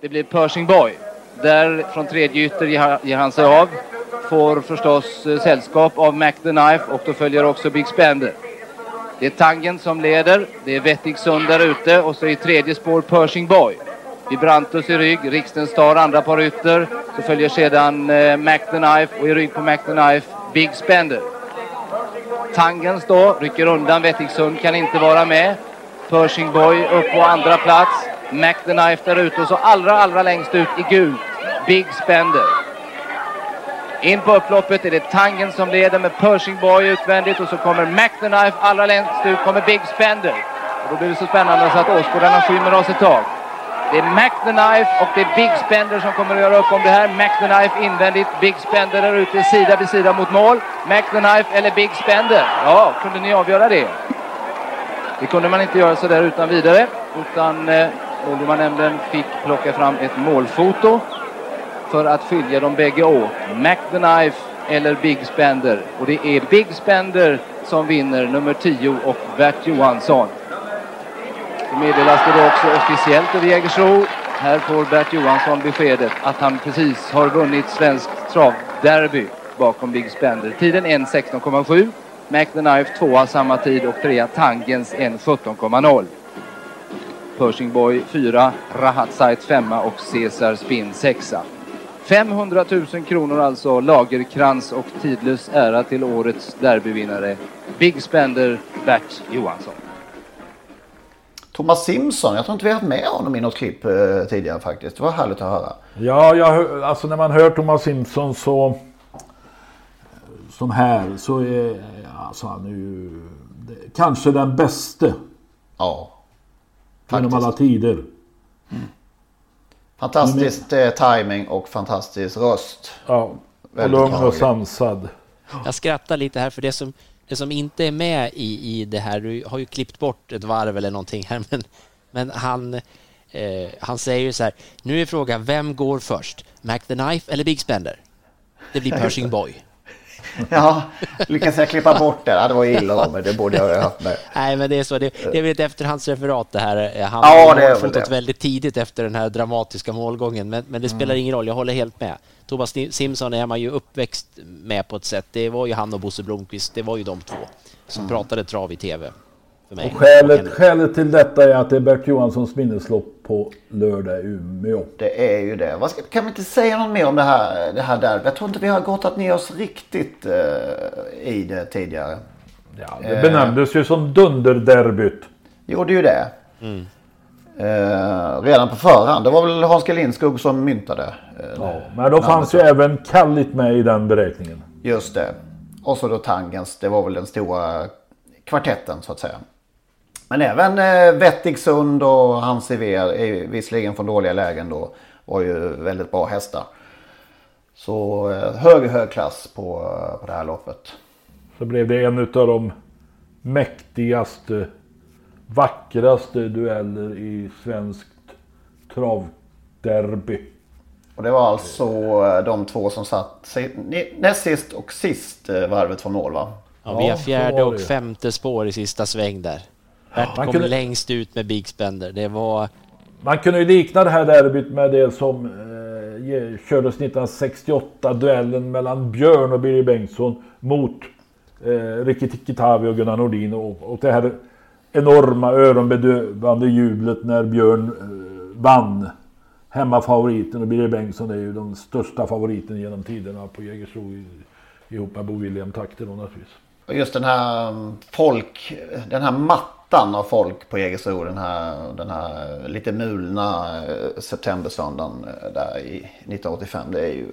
Det blir Pershing Boy. Där från tredje ytter ger han sig av. Får förstås eh, sällskap av Mac the Knife och då följer också Big Spender. Det är Tangen som leder. Det är Vettig Sund där ute och så i tredje spår Pershing Boy. Vibrantus i rygg, Riksten Star andra par ytter. Så följer sedan eh, Mac the Knife och i rygg på Mac the Knife Big Spender. Tangens då rycker undan, Wettingsund kan inte vara med. Pershing Boy upp på andra plats. Mac the Knife där ute och så allra, allra längst ut i gult Big Spender. In på upploppet är det Tangen som leder med Pershing Boy utvändigt och så kommer Mac the Knife allra längst ut kommer Big Spender. Och då blir det så spännande så att åskådarna skymmer oss ett tag. Det är Mac the Knife och det är Big Spender som kommer att göra upp om det här. Mac the Knife invändigt, Big Spender där ute sida vid sida mot mål. Mac the Knife eller Big Spender? Ja, kunde ni avgöra det? Det kunde man inte göra sådär utan vidare. Utan eh, fick plocka fram ett målfoto för att skilja dem bägge åt. Mac the Knife eller Big Spender. Och det är Big Spender som vinner nummer 10 och Bert Johansson. Det meddelas det då också officiellt över Jägersro. Här får Bert Johansson beskedet att han precis har vunnit Svensk travderby bakom Big Spender. Tiden 1.16,7. Mac the Knife tvåa samma tid och trea Tangens 1.17,0. Pershing Boy 4, Rahat Sight 5 och Cesar Spin 6. 500 000 kronor alltså, Lagerkrans och tidlös ära till årets derbyvinnare. Big Spender, Bert Johansson. Thomas Simpson, jag tror inte vi har haft med honom i något klipp eh, tidigare faktiskt. Det var härligt att höra. Ja, jag, alltså när man hör Thomas Simpson så som här så är alltså han är ju det- kanske den bäste. Ja. Genom faktiskt. alla tider. Fantastiskt eh, timing och fantastisk röst. Ja, och lugn och sansad. Jag skrattar lite här för det som, det som inte är med i, i det här, du har ju klippt bort ett varv eller någonting här, men, men han, eh, han säger ju så här, nu är frågan, vem går först? Mac the Knife eller Big Spender? Det blir Pershing. Boy. Ja, lyckas jag klippa bort det? Ja, det var illa av mig, det borde jag ha haft med. Nej, men det är så. Det, det är väl ett efterhandsreferat det här. Han Ja, har det är det. väldigt tidigt efter den här dramatiska målgången, men, men det spelar Mm. ingen roll. Jag håller helt med. Thomas Simson är man ju uppväxt med på ett sätt. Det var ju han och Bosse Blomqvist. Det var ju de två som pratade trav i TV. För mig. Och skälet, skälet till detta är att det är Bert Johanssons minneslopp på lördag i Umeå. Det är ju det. Vad ska, kan vi inte säga något mer om det här, det här där? Jag tror inte vi har gått ner oss riktigt eh, i det tidigare. Ja, det benämndes ju som dunderderbyt. Gjorde ju det. Eh, redan på förhand. Det var väl Hans G. Lindskog som myntade. eh, Ja, men då fanns ju även Kallit med i den beräkningen. Just det. Och så då Tangens. Det var väl den stora kvartetten så att säga. Men även eh, Vettigsund och Hans Iver, visserligen från dåliga lägen då, var ju väldigt bra hästar. Så eh, hög, hög klass på, eh, på det här loppet. Så blev det en av de mäktigaste, vackraste dueller i svenskt travderby. Och det var alltså eh, de två som satt näst sist och sist eh, varvet från mål va? Ja, vi har Ja, så fjärde och femte spår i sista sväng där. Bert man kom kunde- längst ut med Big Spender. Det var... Man kunde ju likna det här derbyt med det som eh, kördes 1968, duellen mellan Björn och Birger Bengtsson mot eh, Ricky Tikitavi och Gunnar Nordin och, och det här enorma öronbedövande jublet när Björn eh, vann. Hemmafavoriten och Birger Bengtsson är ju den största favoriten genom tiderna på Jägersro ihop med Bo William Takter då naturligtvis. Och just den här mm, folk, den här mattan av folk på Jägersro, den här, den här lite mulna eh, septembersöndagen eh, där i 1985. Det är ju,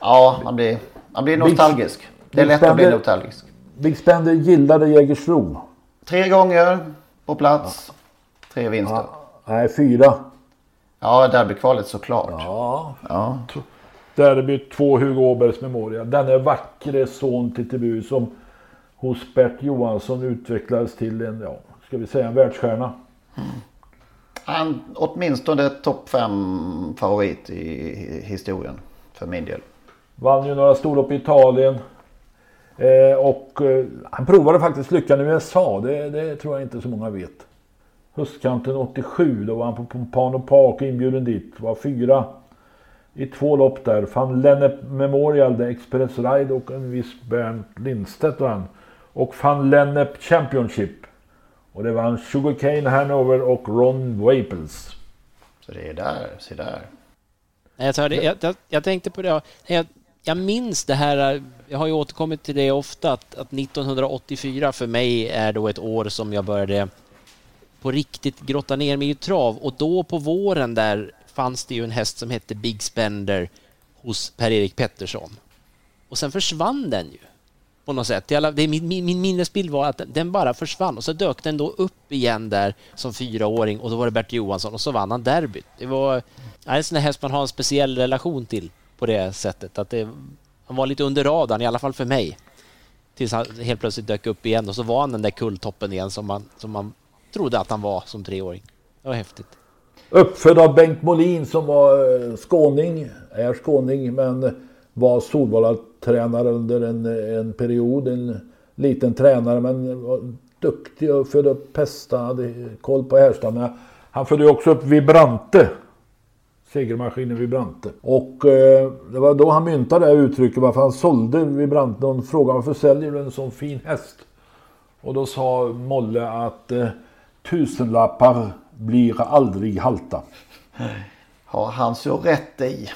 ja man blir, man blir nostalgisk. Det är Big lätt att bli Spender- nostalgisk. Big Spender gillade Jägersro. Tre gånger på plats, tre vinster. Nej, fyra. Ja, derbykvalet såklart. Ja. Ja. Derby två Hugo Åbergs Memorial. Denne vackre son till Tibu som hos Bert Johansson utvecklades till en, ja, ska vi säga en världsstjärna. Han åtminstone topp fem favorit i historien för min del. Vann ju några storlopp i Italien. Eh, och eh, han provade faktiskt lyckan i USA. Det, det tror jag inte så många vet. Höstkanten 87, då var han på Pompano Park inbjuden dit. Var fyra i två lopp där. Van Lennep Memorial, The Express Ride och en viss Bernt Lindstedt vann. Och Van Lennep Championship. Och det vann Sugarcane Hanover och Ron Waples. Så det är där, se där. Nej, Jag, tar jag, jag, jag tänkte på det. Jag, jag minns det här. Jag har ju återkommit till det ofta att, att 1984 för mig är då ett år som jag började på riktigt grotta ner mig i trav och då på våren där fanns det ju en häst som hette Big Spender hos Per-Erik Pettersson. Och sen försvann den ju på något sätt. Alla- Det är min, min, min minnesbild var att den bara försvann och så dök den då upp igen där som fyraåring och då var det Bert Johansson och så vann han derbyt. Det var ja, det är en sån häst man har en speciell relation till på det sättet. Att det, han var lite under radarn, i alla fall för mig. Tills han helt plötsligt dök upp igen och så var han den där kulltoppen igen som man, som man trodde att han var som treåring. Det var häftigt. Uppfödd av Bengt Molin som var eh, skåning, är skåning men var Solvalla-tränare under en, en period. En liten tränare men var duktig och födde upp Pesta, hade koll på härstammarna. Han födde också upp Vibrante. Segermaskinen Vibrante. Och eh, det var då han myntade det här uttrycket varför han sålde Vibrante. Någon frågade varför säljer du en sån fin häst? Och då sa Molle att eh, tusenlappar blir aldrig halta. Har han så rätt i.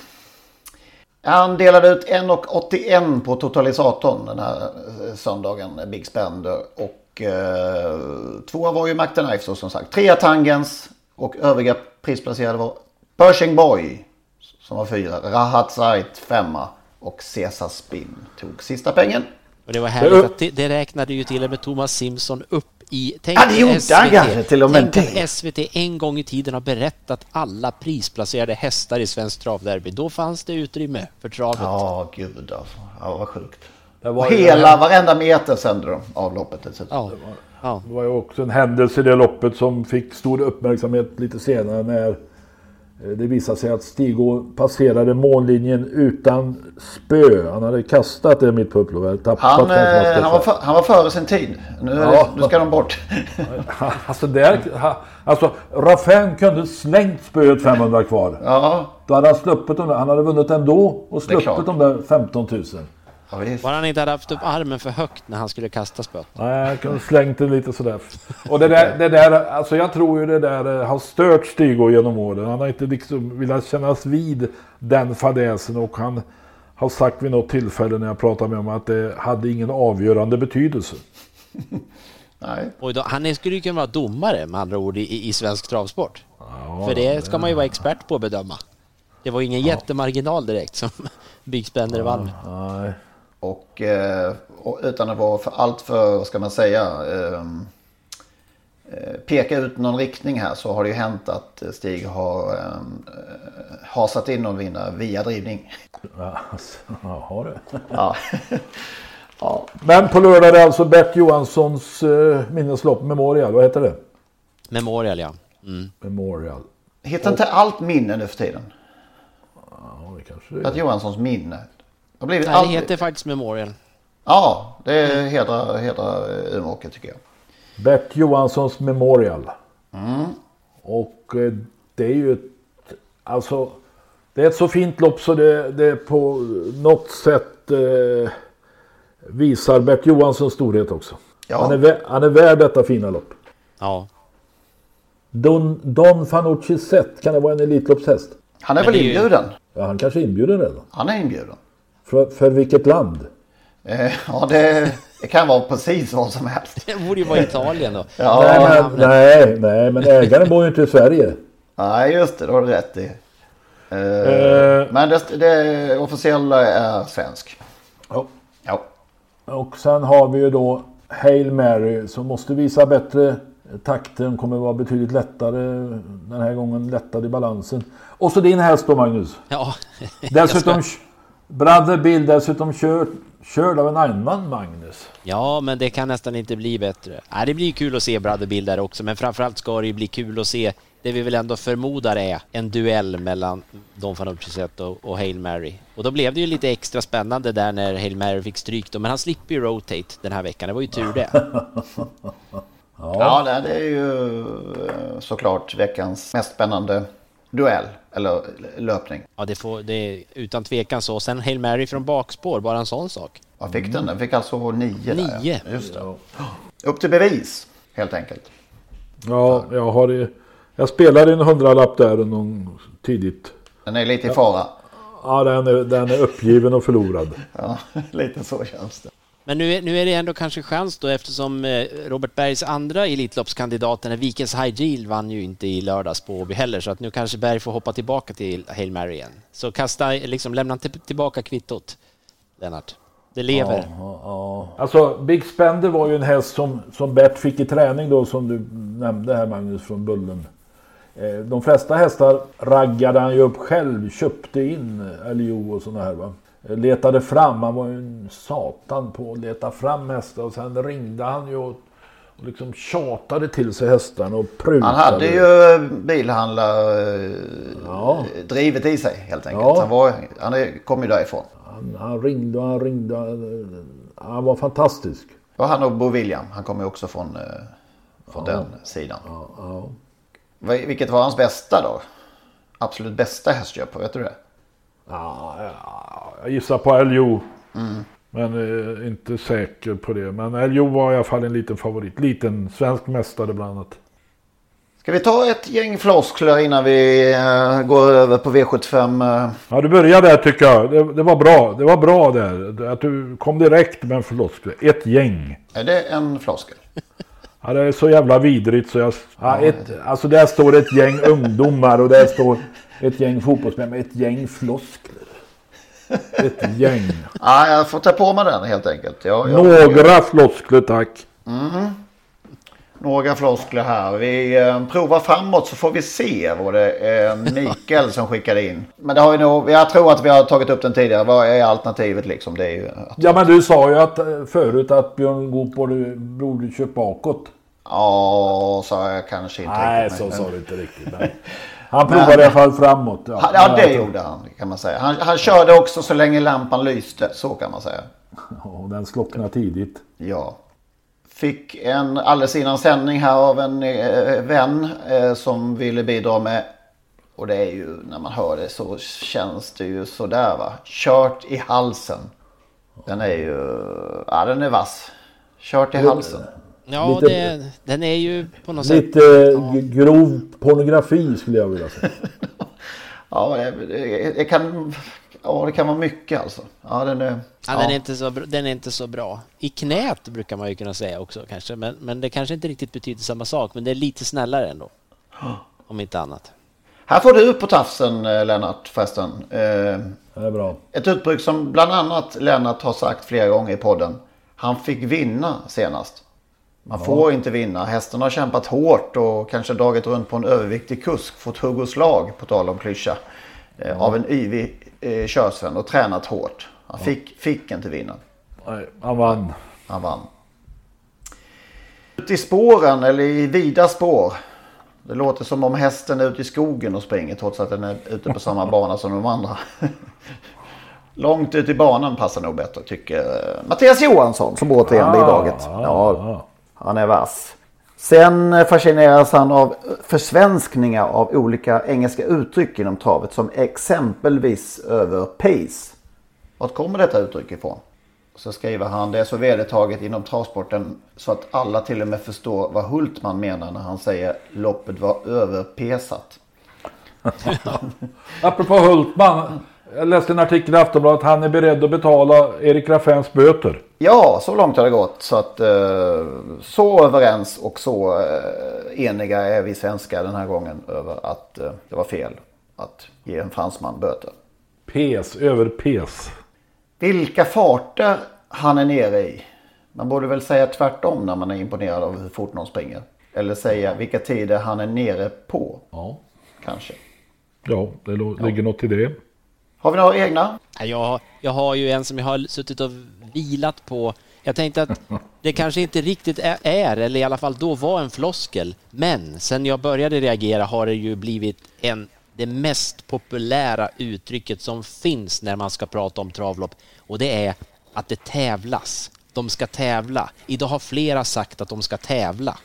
Han delade ut 1,81 på totalisatorn den här eh, söndagen, Big Spender. Och eh, tvåa var ju så som sagt. Trea Tangens och övriga prisplacerade var Pershing Boy som var fyra. Rahat Zait femma. Och Caesar Spin tog sista pengen. Och det var härligt att det, det räknade ju till och med Thomas Simpson upp i... Tänk Ja, det gjorde han kanske till och med tänk det. att SVT en gång i tiden har berättat alla prisplacerade hästar i Svensk Travderby. Då fanns det utrymme för travet. Ja, gud alltså. Ja, vad sjukt. Det var hela, varenda meter sände de av loppet dessutom. Ja. Ja. Det var ju också en händelse i det loppet som fick stor uppmärksamhet lite senare när Det visade sig att Stig passerade mållinjen utan spö. Han hade kastat det mitt på upploppet. Han, eh, han, var för, han var före sin tid. Nu, Ja. nu ska de bort. Alltså, där, alltså Raffin kunde slängt spöet 500 kvar. Ja. Då hade han sluppit dem där. Han hade vunnit ändå och sluppit de där 15 000. Bara han inte hade haft upp armen för högt när han skulle kasta spöet. Nej, jag kunde slängt det lite sådär. Och det där, det där, alltså jag tror ju det där eh, har stört Stig genom åren. Han har inte liksom velat kännas vid den fadäsen och han har sagt vid något tillfälle när jag pratade med honom att det hade ingen avgörande betydelse. Nej. Och då, han skulle ju kunna vara domare med andra ord i, i svensk travsport. För det ska man ju vara expert på att bedöma. Det var ju ingen jättemarginal direkt som Big Spender vann. Nej. Och, eh, och utan att vara för allt för, vad ska man säga, ehm, eh, peka ut någon riktning här så har det ju hänt att Stig har ehm, eh, hasat in och vinna via drivning. Ja, alltså, har det. Ja. ja. Men på lördag är det alltså Bert Johanssons eh, minneslopp Memorial. Vad heter det? Memorial ja. Mm. Memorial. Hittar inte allt minne nu för tiden? Ja, det kanske det Bert Johanssons minne. Det Nej, det allt... heter faktiskt Memorial. Ja, det hedrar, hedrar eh, Umeåker tycker jag. Bert Johanssons Memorial. Mm. Och eh, det är ju ett, alltså, det är ett så fint lopp så det, det på något sätt eh, visar Bert Johanssons storhet också. Ja. Han, är, han är värd detta fina lopp. Ja. Don, Don Fanucci Zet, kan det vara en Elitloppshäst? Han är väl inbjuden? Ja, han kanske är inbjuden redan. Han är inbjuden. För, för vilket land? Eh, ja, det, det kan vara precis vad som helst. Det borde ju vara Italien då. Ja, nej, men, nej, nej, men ägaren bor ju inte i Sverige. Nej, just det. Det har du rätt i. Eh, Eh. Men det, det officiella är svensk. Ja. Ja. Och sen har vi ju då Hail Mary som måste visa bättre takten. Kommer vara betydligt lättare den här gången. Lättare i balansen. Och så din häst då Magnus. Ja. Dessutom Jag ska- Brother Bill dessutom körd, körd av en annan Magnus. Ja, men det kan nästan inte bli bättre. Nej, det blir kul att se Brother Bill där också, men framförallt ska det ju bli kul att se det vi väl ändå förmodar är en duell mellan Don Fanucci Zet och, och Hail Mary. Och då blev det ju lite extra spännande där när Hail Mary fick stryk då, men han slipper ju rotate den här veckan. Det var ju tur det. Ja, det det är ju eh, såklart veckans mest spännande duell. Eller löpning. Ja, det, får, det är utan tvekan så. Sen Hail Mary från bakspår, bara en sån sak. Vad fick den? Den fick alltså nio. Där. Nio. Just det. Upp till bevis, helt enkelt. Ja, jag har det. Jag spelade en hundralapp där någon tidigt. Den är lite i fara. Ja, den är, den är uppgiven och förlorad. Ja, lite så känns det. Men nu är, nu är det ändå kanske chans då eftersom eh, Robert Bergs andra Elitloppskandidat, den eh, Vikens High vann ju inte i lördags på Åby heller, så att nu kanske Berg får hoppa tillbaka till Hail Mary igen. Så kasta, liksom lämna tillbaka kvittot, Lennart. Det lever. Ja, ja, ja. Alltså Big Spender var ju en häst som, som Bert fick i träning då som du nämnde här Magnus från Bullen. Eh, de flesta hästar raggade han ju upp själv, köpte in LJO och sådana här va. Eh, Letade fram, han var ju en satan på att leta fram hästar och sen ringde han ju och, och liksom tjatade till sig hästarna och prutade. Han hade ju bilhandlar Ja. drivet i sig helt enkelt. Ja. Han, var, han kom ju därifrån. Han, han ringde och han ringde. Han, var fantastisk. Och han och Bo William, han kommer ju också från, eh, från Ja. den sidan. Vilket var hans bästa då? Absolut bästa hästköp, vet du det? Ja, ja, jag gissar på LJO. Mm. Men eh, inte säker på det. Men LJO var i alla fall en liten favorit. Liten svensk mästare bland annat. Ska vi ta ett gäng floskler innan vi eh, går över på V75? eh? Ja, du började där tycker jag. Det, det var bra. Det var bra där. Att du kom direkt med en floskler. Ett gäng. Är det en floskel? Ja, det är så jävla vidrigt så jag... Ja, ett, alltså där står ett gäng ungdomar och där står ett gäng fotbollsmän med ett gäng floskler. Ett gäng. Ja, jag får ta på mig den helt enkelt. Jag, jag, Några floskler tack. Mhm. Några floskler här. Vi eh, provar framåt så får vi se vad det är Mikael som skickade in. Men det har vi nog, jag tror att vi har tagit upp den tidigare. Vad är alternativet liksom? Det är ju att, Ja men du sa ju att, eh, förut att Björn Goop borde, borde köpa bakåt. ja, sa jag kanske inte Nej riktigt. så men- sa du inte riktigt. Men, Han provade i alla fall framåt. Ja, ja det gjorde han kan man säga. Han, han körde också så länge lampan lyste. Så kan man säga. Och den slocknade tidigt. Ja. Fick en alldeles innan sändning här av en eh, vän eh, som ville bidra med. Och det är ju när man hör det så känns det ju sådär va. Kört i halsen. Den är ju, ja den är vass. Kört i halsen. Ja, Lite- det, den är ju på något sätt... Lite grov pornografi skulle jag vilja säga. Ja, det, det, det kan, ja, det kan vara mycket alltså. Ja, den är, Ja, Den, är inte så, den är inte så bra. I knät brukar man ju kunna säga också kanske, men, men det kanske inte riktigt betyder samma sak. Men det är lite snällare ändå. Om inte annat. Här får du upp på tafsen eh, Lennart förresten. Eh, Det är bra. Ett uttryck som bland annat Lennart har sagt flera gånger i podden. Han fick vinna senast. Man får inte vinna. Hästen har kämpat hårt och kanske dragit runt på en överviktig kusk. Fått hugg och slag, på tal om klyscha. Eh, Av en yvig eh, körsvän och tränat hårt. Han fick, fick inte vinna. Nej, han vann. Han vann. Ute i spåren eller i vida spår. Det låter som om hästen är ute i skogen och springer trots att den är ute på samma bana som de andra. Långt ut i banan passar nog bättre tycker eh, Mattias Johansson som återigen i laget. Ja, han är vass. Sen eh, fascineras han av försvenskningar av olika engelska uttryck inom travet som exempelvis över pace. Vart kommer detta uttryck ifrån? Så skriver han, det är så vedertaget inom travsporten så att alla till och med förstår vad Hultman menar när han säger loppet var överpesat. Apropå Hultman. Jag läste en artikel i Aftonbladet. Han är beredd att betala Erik Raffins böter. Ja, så långt har det gått. Så att eh, så överens och så eh, eniga är vi svenskar den här gången över att eh, det var fel att ge en fransman böter. Pes, över pes. Vilka farter han är nere i. Man borde väl säga tvärtom när man är imponerad av hur fort någon springer. Eller säga vilka tider han är nere på. Ja. Kanske. Ja, det ligger något i det. Har vi några egna? Ja, Jag, jag har ju en som jag har suttit och vilat på. Jag tänkte att det kanske inte riktigt är, är, eller i alla fall då var en floskel. Men sen jag började reagera har det ju blivit en, det mest populära uttrycket som finns när man ska prata om travlopp. Och det är att det tävlas. De ska tävla. Idag har flera sagt att de ska tävla.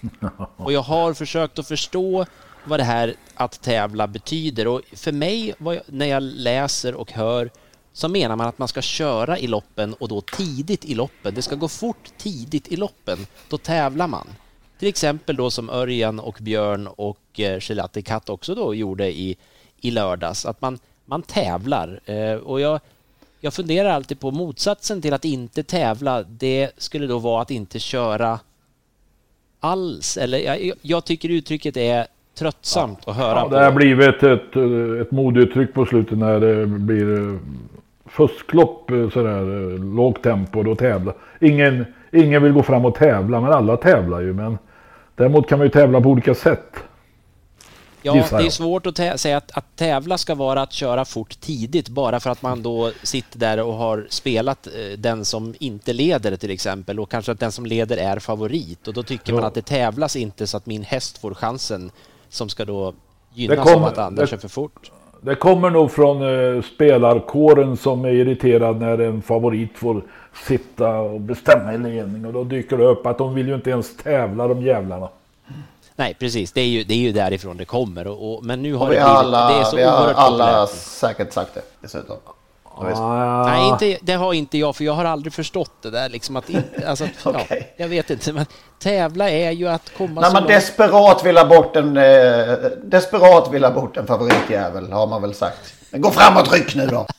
Och jag har försökt att förstå vad det här att tävla betyder. Och för mig, vad jag, när jag läser och hör, så menar man att man ska köra i loppen och då tidigt i loppen. Det ska gå fort tidigt i loppen. Då tävlar man. Till exempel då som Örjan och Björn och eh, Gelati Katt också då gjorde i, i lördags. Att man, man tävlar. Eh, och jag, jag funderar alltid på motsatsen till att inte tävla. Det skulle då vara att inte köra alls. Eller jag, jag tycker uttrycket är tröttsamt att höra Ja, det har blivit ett, ett, modeuttryck på slutet när det blir eh, fusklopp eh, sådär eh, lågt tempo. Då tävla. Ingen, ingen vill gå fram och tävla men alla tävlar ju. Men däremot kan man ju tävla på olika sätt. Ja, det är svårt att säga att, att tävla ska vara att köra fort tidigt bara för att man då sitter där och har spelat den som inte leder till exempel och kanske att den som leder är favorit och då tycker man Ja. att det tävlas inte så att min häst får chansen som ska då Det gynnas kommer- av att andra det- kör för fort. Det kommer nog från eh, spelarkåren som är irriterad när en favorit får sitta och bestämma i ledning. Och då dyker det upp att de vill ju inte ens tävla de jävlarna. Nej, precis. Det är ju, det är ju därifrån det kommer. Och, och, men nu har Och vi det blivit... alla, det är så vi har alla populärt. säkert sagt det dessutom. Ja, visst. Nej, inte, det har inte jag, för jag har aldrig förstått det där. Liksom att, inte- alltså, ja, Okej. jag vet inte, men tävla är ju att komma När så man långt. desperat vill ha bort en, eh, desperat vill ha bort en favoritjävel har man väl sagt. Men gå fram och tryck nu då.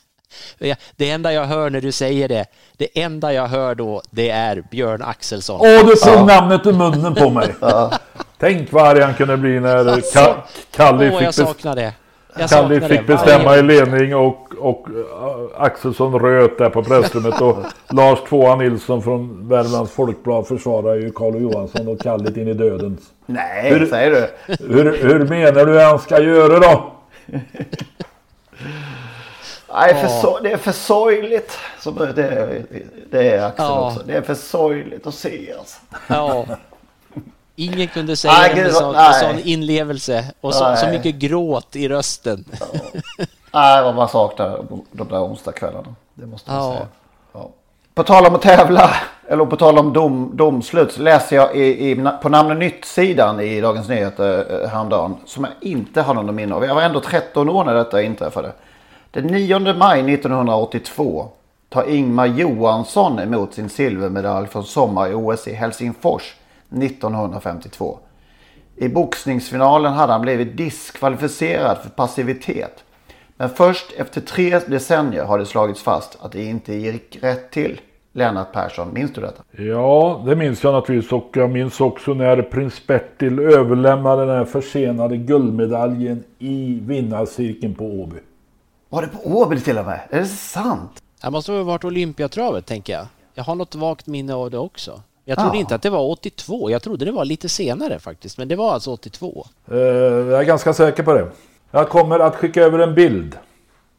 Ja, Det enda jag hör när du säger det, det enda jag hör då, det är Björn Axelsson. Åh, du tog namnet ur munnen på mig. Tänk vad arg han kunde bli när Ka- Kalle Åh, fick, jag bes- saknar det. Jag Kalle saknar fick det. bestämma i ledning och, och äh, Axelsson röt där på pressrummet. Och Lars Tvåa Nilsson från Värmlands Folkblad försvarar ju Carl Johansson och Kallet in i döden. Nej, Hur- säger du. Hur, hur menar du han ska göra då? Nej, för so det är för sorgligt. Så det, är, det är Axel Ja. också. Det är för sorgligt att se alltså. Ja. Ingen kunde säga Nej, det med sån, nej. sån inlevelse och så, så mycket gråt i rösten. Nej, vad man saknar de där onsdagskvällarna. Det måste man Ja. säga. Ja. På tal om att tävla, eller på tal om dom, domslut, så läser jag i, i, på Namn och Nytt-sidan i Dagens Nyheter eh, häromdagen, som jag inte har någon minne av. Jag var ändå 13 år när detta inträffade. Den 9 maj 1982 tar Ingmar Johansson emot sin silvermedalj från sommar i OS i Helsingfors 1952. I boxningsfinalen hade han blivit diskvalificerad för passivitet. Men först efter tre decennier har det slagits fast att det inte gick rätt till. Lennart Persson, minns du detta? Ja, det minns jag naturligtvis och jag minns också när prins Bertil överlämnade den här försenade guldmedaljen i vinnarcirkeln på Åby. Var det på Åby till och med? Är det sant? Det måste ha varit Olympiatravet, tänker jag. Jag har något vagt minne av det också. Jag trodde Ja. inte att det var 82. Jag trodde det var lite senare faktiskt, men det var alltså 82. Eh, jag är ganska säker på det. Jag kommer att skicka över en bild.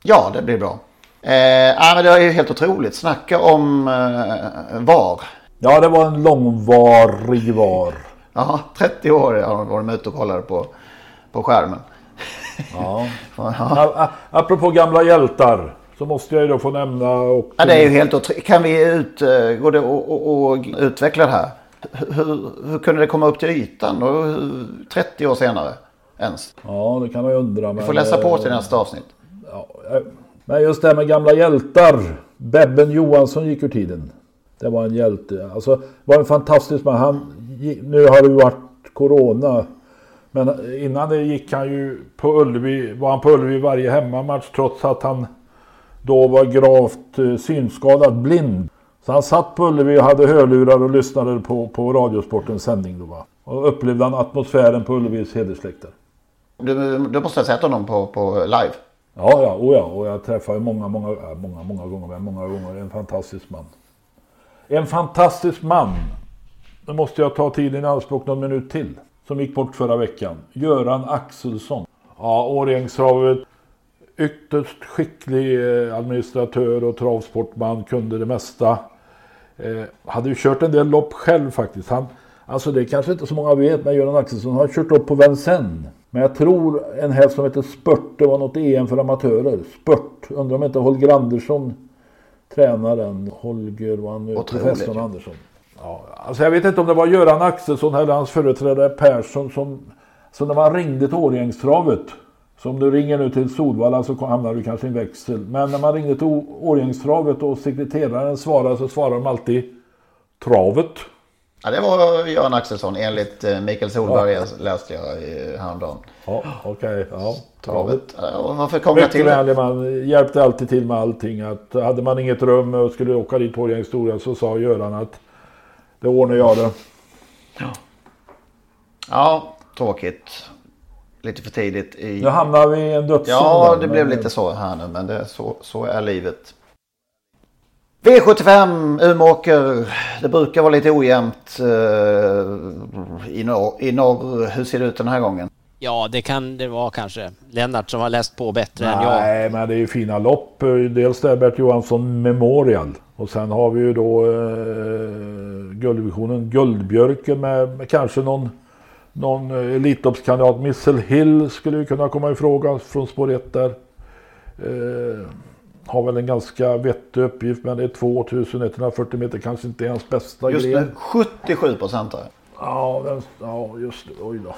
Ja, det blir bra. Eh, ja, men det är ju helt otroligt. Snacka om eh, VAR. Ja, det var en långvarig var. Ja, 30 år har var de ute och kollade på, på skärmen. Ja. A- a- Apropå gamla hjältar så måste jag ju då få nämna och... Ja, det är ju helt otroligt. Kan vi ut, eh, går det att och, och utveckla det här? Hur, hur kunde det komma upp till ytan och hur, 30 år senare ens? Ja, det kan man ju undra. Vi får läsa på till eh, nästa avsnitt. Ja, eh, men just det här med gamla hjältar. Bebben Johansson gick ur tiden. Det var en hjälte. Alltså, var en fantastisk man. Han, nu har det ju varit corona. Men innan det gick han ju på Ullevi, var han på Ullevi varje hemmamatch trots att han då var gravt eh, synskadad, blind. Så han satt på Ullevi och hade hörlurar och lyssnade på, på Radiosportens sändning då va. Och upplevde han atmosfären på Ullevis hedersläktare. Du, du måste ha sett honom på, på live. Ja, ja, oh ja, och jag träffar många, många, äh, många, många gånger, men många gånger en fantastisk man. En fantastisk man. Nu måste jag ta tiden i anspråk någon minut till. Som gick bort förra veckan. Göran Axelsson. Ja, Årjängstravet. Ytterst skicklig eh, administratör och travsportman. Kunde det mesta. Eh, hade ju kört en del lopp själv faktiskt. Han, alltså det är kanske inte så många vet, men Göran Axelsson har kört upp på Vincennes. Men jag tror en häst som heter Spurt, det var något EM för amatörer. Spurt, undrar om inte Holger Andersson tränar den. Holger, var han nu? Ja. Andersson. Ja, alltså jag vet inte om det var Göran Axelsson eller hans företrädare Persson som... Så när man ringde till Årjängstravet. Som du ringer nu till Solvalla så hamnar du kanske i en växel. Men när man ringde till Årjängstravet och sekreteraren svarade så svarade de alltid Travet. Ja, det var Göran Axelsson enligt eh, Mikael Solberg läste jag i häromdagen. Ja, okej. ja, Travet. Ja, och varför krångla Mycket till det? man. Hjälpte alltid till med allting. Att hade man inget rum och skulle åka dit på Årjängsstoria så sa Göran att det ordnar jag det. Ja, tråkigt. Lite för tidigt i... Nu hamnar vi i en dödszon. Ja, det blev lite så här nu, men det så, så är livet. V75, Umeåker. Det brukar vara lite ojämnt eh, i, norr, i norr. Hur ser det ut den här gången? Ja, det kan det vara kanske. Lennart som har läst på bättre än jag. Nej, men det är ju fina lopp. Dels där Bert Johansson Memorial. Och sen har vi ju då eh, gulddivisionen Guldbjörken med, med kanske någon, någon Elitloppskandidat. Missile Hill skulle ju kunna komma i fråga från spår 1 där. Eh, har väl en ganska vettig uppgift men det är 2140 meter kanske inte hans bästa Just gren. nu 77 procent. Ja, ja just det. Oj då.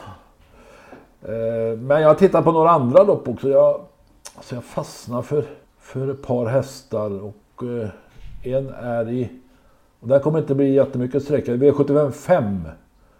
Eh, men jag tittar på några andra lopp också. Jag, alltså jag fastnar för, för ett par hästar och eh, en är i... Och där kommer inte bli jättemycket sträcka. V75 5.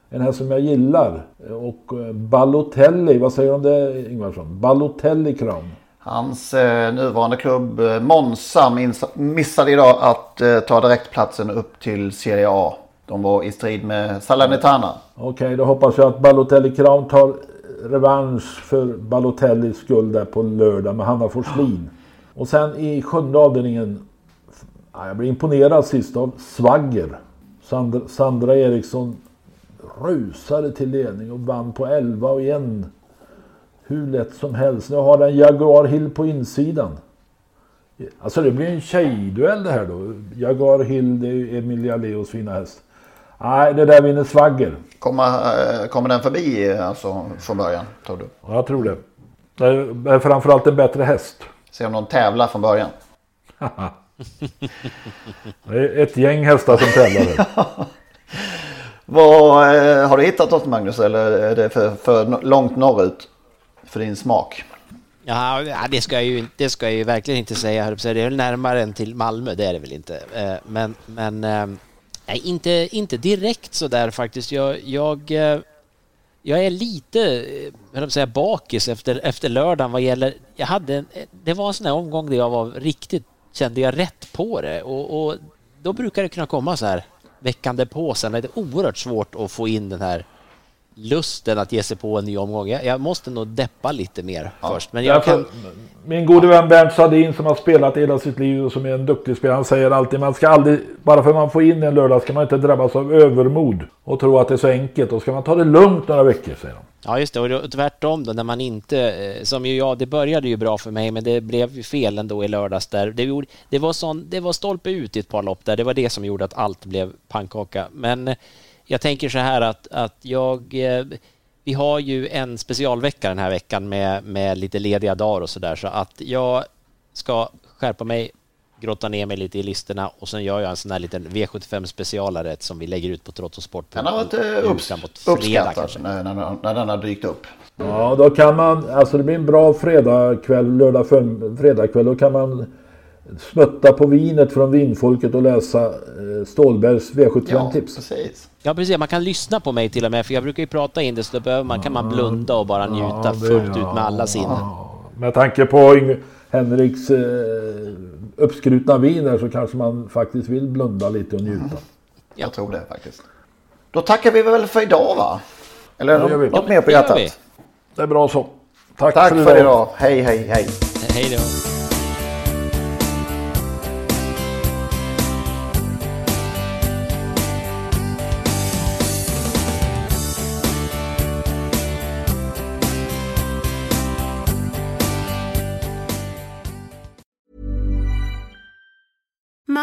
En häst som jag gillar. Och eh, Balotelli, vad säger du om det Ingvarsson? Balotelli Crown. Hans eh, nuvarande klubb eh, Monza missade idag att eh, ta direktplatsen upp till Serie A. De var i strid med Salernitana. Okej, då hoppas jag att Balotelli Crown tar revansch för Balotellis skull där på lördag med Hanna Forslin. Och sen i sjunde avdelningen. ja, Jag blev imponerad sist av Svagger. Sandra, Sandra Eriksson rusade till ledning och vann på 11 och igen. Hur lätt som helst. Nu har den Jaguar Hill på insidan. Alltså det blir en tjejduell det här då. Jaguar Hill, det är Emilia Leos fina häst. Nej, det där vinner Svagger. Kommer, eh, kommer den förbi eh, alltså, från början, tror du? Ja, jag tror det. Det är framförallt en bättre häst. Se om de tävlar från början. det är ett gäng hästar som tävlar. Vad, eh, har du hittat något Magnus eller är det för, för långt norrut för din smak? Ja, det ska jag ju, det ska jag ju verkligen inte säga. Det är väl närmare än till Malmö, det är det väl inte. Eh, men, men ehm, nej, inte, inte direkt så där faktiskt. Jag, jag, eh, jag är lite eh, jag säga, bakis efter, efter lördagen vad gäller... Jag hade, det var en sån här omgång där jag var riktigt, kände jag rätt på det och, och då brukar det kunna komma så här veckan därpå sen är det oerhört svårt att få in den här lusten att ge sig på en ny omgång. Jag, jag måste nog deppa lite mer ja. först. Men jag kan... Min gode vän Bernt Sadin som har spelat hela sitt liv och som är en duktig spelare. Han säger alltid man ska aldrig, bara för att man får in en lördag ska man inte drabbas av övermod och tro att det är så enkelt. Då ska man ta det lugnt några veckor säger de. Ja just det och tvärtom då när man inte, eh, som ju jag, det började ju bra för mig men det blev ju fel ändå i lördags där. Det, gjorde, det, var, sån, det var stolpe ut i ett par lopp där, det var det som gjorde att allt blev pannkaka. Men eh, jag tänker så här att, att jag, eh, vi har ju en specialvecka den här veckan med, med lite lediga dagar och så där så att jag ska skärpa mig grotta ner mig lite i listorna och sen gör jag en sån här liten V75 specialare som vi lägger ut på Trottosport. Den har varit eh, upps uppskattad när, när, när den har dykt upp. Ja, då kan man, alltså det blir en bra fredagkväll, lördag fredagkväll, då kan man smutta på vinet från vinfolket och läsa eh, Stålbergs V75-tips. Ja, precis. Ja, precis. Man kan lyssna på mig till och med, för jag brukar ju prata in det, så då behöver man, kan man blunda och bara njuta ja, det, fullt ut med alla sinnen. Ja. Med tanke på Henriks eh, uppskrutna viner så kanske man faktiskt vill blunda lite och njuta. Mm. Jag tror det faktiskt. Då tackar vi väl för idag va? Eller ja, något, något mer på hjärtat? Det är bra så. Tack, Tack för, för idag. Hej hej hej. Hej då.